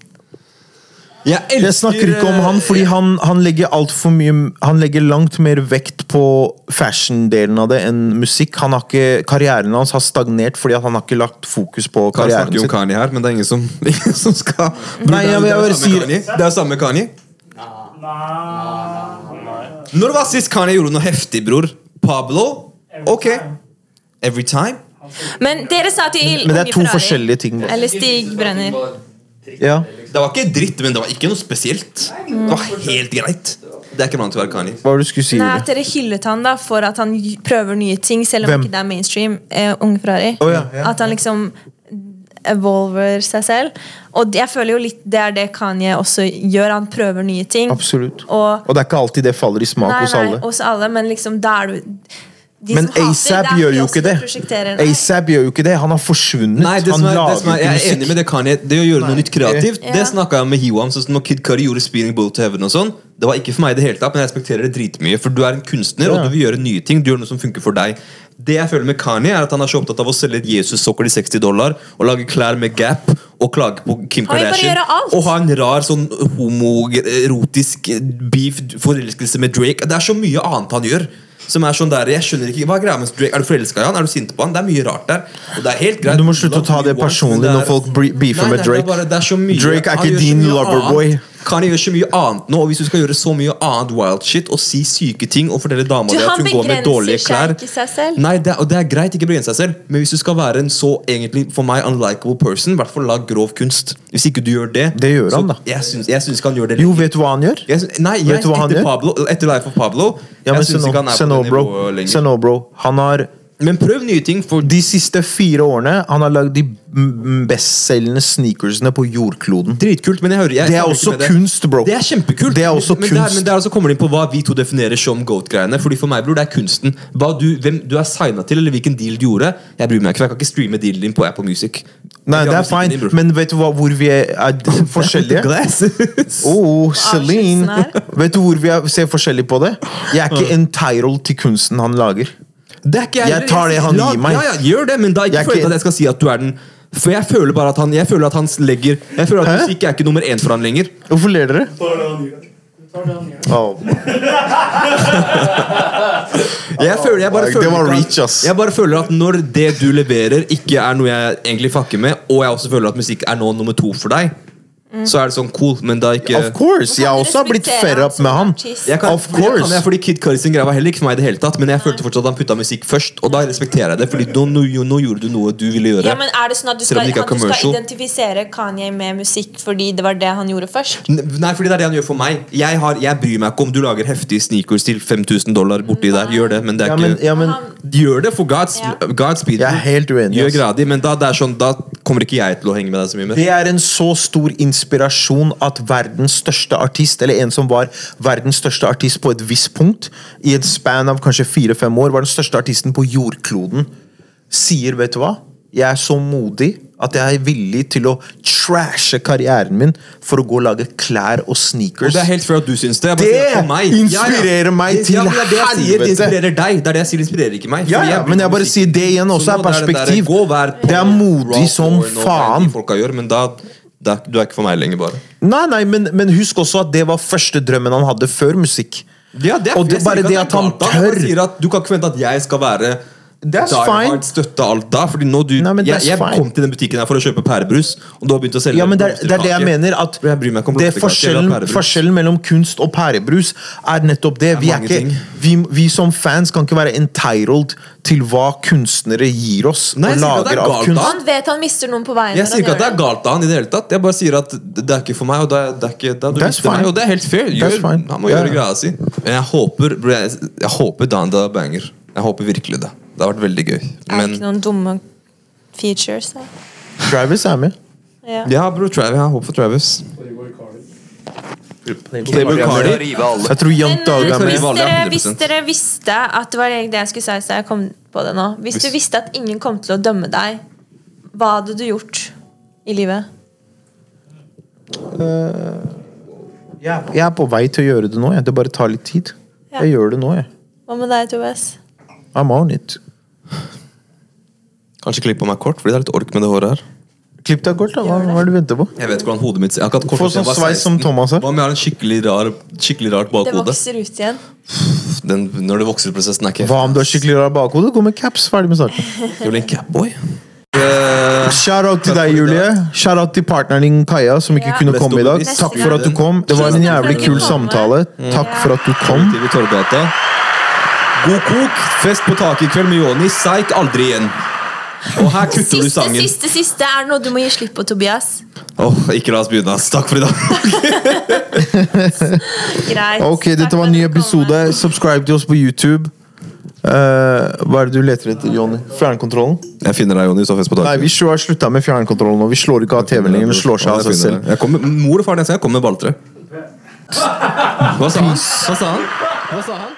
Jeg, elsker, Jeg snakker ikke om han fordi han, han legger altfor mye Han legger langt mer vekt på fashion-delen av det enn musikk. Han har ikke, Karrieren hans har stagnert fordi at han har ikke lagt fokus på Karl karrieren snakker jo om Kani Kanye her, men det er ingen som, ingen som skal Nei, jeg- jeg det, er samme sier- Kanye. Når var sist Kanye gjorde noe heftig, bror? Pablo? Ok. Every time? Men dere sa til Men det er to Ferrari. forskjellige ting. da. Eller Stig Brenner. Ja. Det var ikke dritt, men det var ikke noe spesielt. Det var helt greit. Det er ikke noe til å være Kanye. Hva var det du skulle si? Nei, at dere hyllet han da for at han prøver nye ting, selv om Hvem? ikke det er mainstream. Eh, Unge Ferrari. Oh, ja, ja. At han liksom evolver seg selv. Og jeg føler jo litt det er det Kanye også gjør. Han prøver nye ting. Absolutt. Og Og det er ikke alltid det faller i smak nei, hos nei, alle. hos alle, men liksom da er du de Men ASAP gjør jo ikke det. ASAP gjør jo ikke det. Han har forsvunnet. Nei, det som er, det lager som er, jeg er enig med det Kanye. Det å gjøre noe nytt kreativt, Ja. det snakka jeg med Hiwam. Sånn når Kid Curry gjorde 'Speeding Bull to Heaven'. og sånn Det var ikke for meg i det hele tatt, men jeg respekterer det dritmye. For du er en kunstner, Ja. og du vil gjøre nye ting. Du gjør noe som funker for deg. Det jeg føler med Kanye, er at han er så opptatt av å selge et Jesus-sokker til 60 dollar, og lage klær med Gap, og klage på Kim Kardashian. Og ha en rar sånn homoerotisk beef, forelskelse med Drake. Det er så mye annet han gjør. Som er sånn der, jeg skjønner ikke, hva Er greia med Drake? Er du forelska i han? Er du sint på han? Det er mye rart der. Og det er helt greit Du må slutte å ta det personlig når folk beefer med Drake. Drake er ikke din loverboy. Annet. Kanye gjør så mye annet nå, og hvis du skal gjøre så mye annet wild shit og si syke ting og fortelle dama Du, di at hun går med dårlige klær seg selv. Nei, det og det er greit ikke begrense seg selv, men hvis du skal være en så egentlig for meg unlikable person, i hvert fall lag grov kunst. Hvis ikke du gjør det, Det gjør han, da. Jeg syns, jeg syns ikke han gjør det Jo, vet du hva han gjør? Jeg syns- nei, jeg, Vet du hva han etter, gjør? Pablo, etter Life of Pablo Ja, men Jeg syns ikke han er på det nivået lenger. Senobro. Han har Men prøv nye ting. For de siste fire årene Han har lagd de bestselgende sneakersene på jordkloden. Dritkult, men jeg hører jeg, Det er jeg også kunst, bro. Det er kjempekult. Det er også men, Det kunst. er, men det er også kommer det inn på hva vi to definerer som goat-greiene. Fordi For meg, bror, det er kunsten. Hva du, hvem du er signa til, eller hvilken deal du gjorde. Jeg bryr meg ikke, for jeg kan ikke streame dealen din på Apple Music. Nei, det er fine, din, men vet du hva, hvor vi er, er forskjellige? Oh, Celine. Vet du hvor vi er, ser forskjellig på det? Jeg er ikke entitled til kunsten han lager. Det er ikke Jeg tar det han La- gir meg. Ja, ja, gjør det, men da ikke Jeg føler ikke- at jeg skal si at du er den For jeg føler bare at han Jeg føler at han legger Jeg føler at Hæ? musikk er ikke nummer én for han lenger. Hvorfor ler dere? Oh. Jeg føler, jeg bare føler at- Jeg bare føler at når det du leverer, ikke er noe jeg egentlig fucker med, og jeg også føler at musikk er nå nummer to for deg, så er det sånn cool, men da ikke Of course! Jeg har også blitt fed up med han. jeg kan, Of course. jeg, fordi Kid Cudi sin greie var heller ikke for meg i det hele tatt, men jeg følte fortsatt at han putta musikk først, og da respekterer jeg det, Fordi nå, nå, nå gjorde du noe du ville gjøre. Ja, men er det sånn at du skal, ikke er at du skal identifisere Kanye med musikk fordi det var det han gjorde først? Nei, fordi det er det han gjør for meg. Jeg, har, jeg bryr meg ikke om du lager heftige sneakers til 5000 dollar borti der. Gjør det, men det er Ja, ikke ja, men Gjør det for Gods, Ja. Godspeed. Jeg er helt uenig, Gjør ass. gradig, men da, det er sånn, da kommer ikke jeg til å henge med deg så mye mer. Det er en så stor inspirasjon at verdens største artist, eller en som var verdens største artist på et visst punkt, i et span av kanskje fire-fem år, var den største artisten på jordkloden, sier, vet du hva? Jeg er så modig at jeg er villig til å trashe karrieren min for å gå og lage klær og Og sneakers. det er helt før at du syns det. Det inspirerer meg Det- til ja, men det er det jeg sier, Det inspirerer deg. Det er det jeg sier, inspirerer ikke meg. Ja, ja, men jeg bare sier det igjen også Så er perspektiv. Det er modig som og faen. gjør, men da, da, du er ikke for meg lenger, bare. Nei, nei, men, men husk også at det var første drømmen han hadde før musikk. Ja, det er, Og det- bare det er at han tør. Du kan ikke forvente at jeg skal være That's die fine. hard, støtta alt da. Fordi nå du, Nei, men jeg, that's jeg fine. kom til den butikken her for å kjøpe pærebrus, og du har begynt å selge Ja, men det, er- det er det jeg blomsterkake. mener. at Jeg bryr meg ikke om det blomsterkake forskjellen, pærebrus. forskjellen mellom kunst og pærebrus er nettopp det. Vi, er mange ikke, vi, vi som fans kan ikke være entitled til hva kunstnere gir oss Nei, og sier ikke at det lager er av galt, kunst. da. Han vet han mister noen på veien. Jeg sier ikke at det er galt av han i det hele tatt. Jeg bare sier at det det er ikke for meg, og det er, det er ikke er, du That's mister meg, og det er helt fair. That's Gjør, fine. han må Ja. gjøre greia si. Men jeg håper bro, jeg, jeg håper Danda banger. Jeg håper virkelig det. Det har vært veldig gøy. Er det Men ikke noen dumme features? Da? Travis er med. Ja. ja, bror Travis, jeg håper for Travis. Playboy Cardi. Jeg tror Young Dog er med. Hvis dere, hvis dere visste at det var det jeg skulle si, så jeg kom på det nå Hvis du visste at ingen kom til å dømme deg, hva hadde du gjort i livet? Jeg jeg er på vei til å gjøre det nå. Jeg. Det bare tar litt tid. Ja. Jeg gjør det nå, jeg. Hva med deg, Tobias? I'm on it. Kanskje klippe meg kort, fordi det er litt ork med det håret her. Klipp deg kort, da. Hva, hva er det du venter på? Jeg vet hvordan hodet mitt ser Jeg har ikke hatt kort Få siden jeg sånn var sveis som Thomas her. Hva om jeg har en skikkelig, rar, skikkelig rart Det bakhode? vokser ut igjen. Den, når det vokser prosessen, er ikke Hva om du har skikkelig rar bakhode? Gå med caps. Ferdig med saken. Jeg blir en catboy. Shout-out til deg, Julie. Shout-out til partneren din, Kaja, som ikke Ja. kunne komme i dag. Takk for at du kom. Det var en jævlig kul samtale. Takk for at du kom. Til Torgata. God kok, fest på taket i kveld med Joni. Seik aldri igjen. Og her kutter du sangen. siste, siste er det noe du må gi slipp på, Tobias. Åh, ikke la oss begynne, ass. Takk for i dag. Greit. Ok, dette var en ny episode. Subscribe til oss på YouTube. Eh, hva er det du leter etter, Jonny? Fjernkontrollen? Jeg finner deg, Jonny. Så fest på Nei, vi har slutta med fjernkontrollen Og Vi slår ikke av TV-en lenger. Den slår seg av seg selv. Jeg kommer, mor og far, den skal jeg kom med balltre. Hva sa han? Hva sa han? Hva sa han?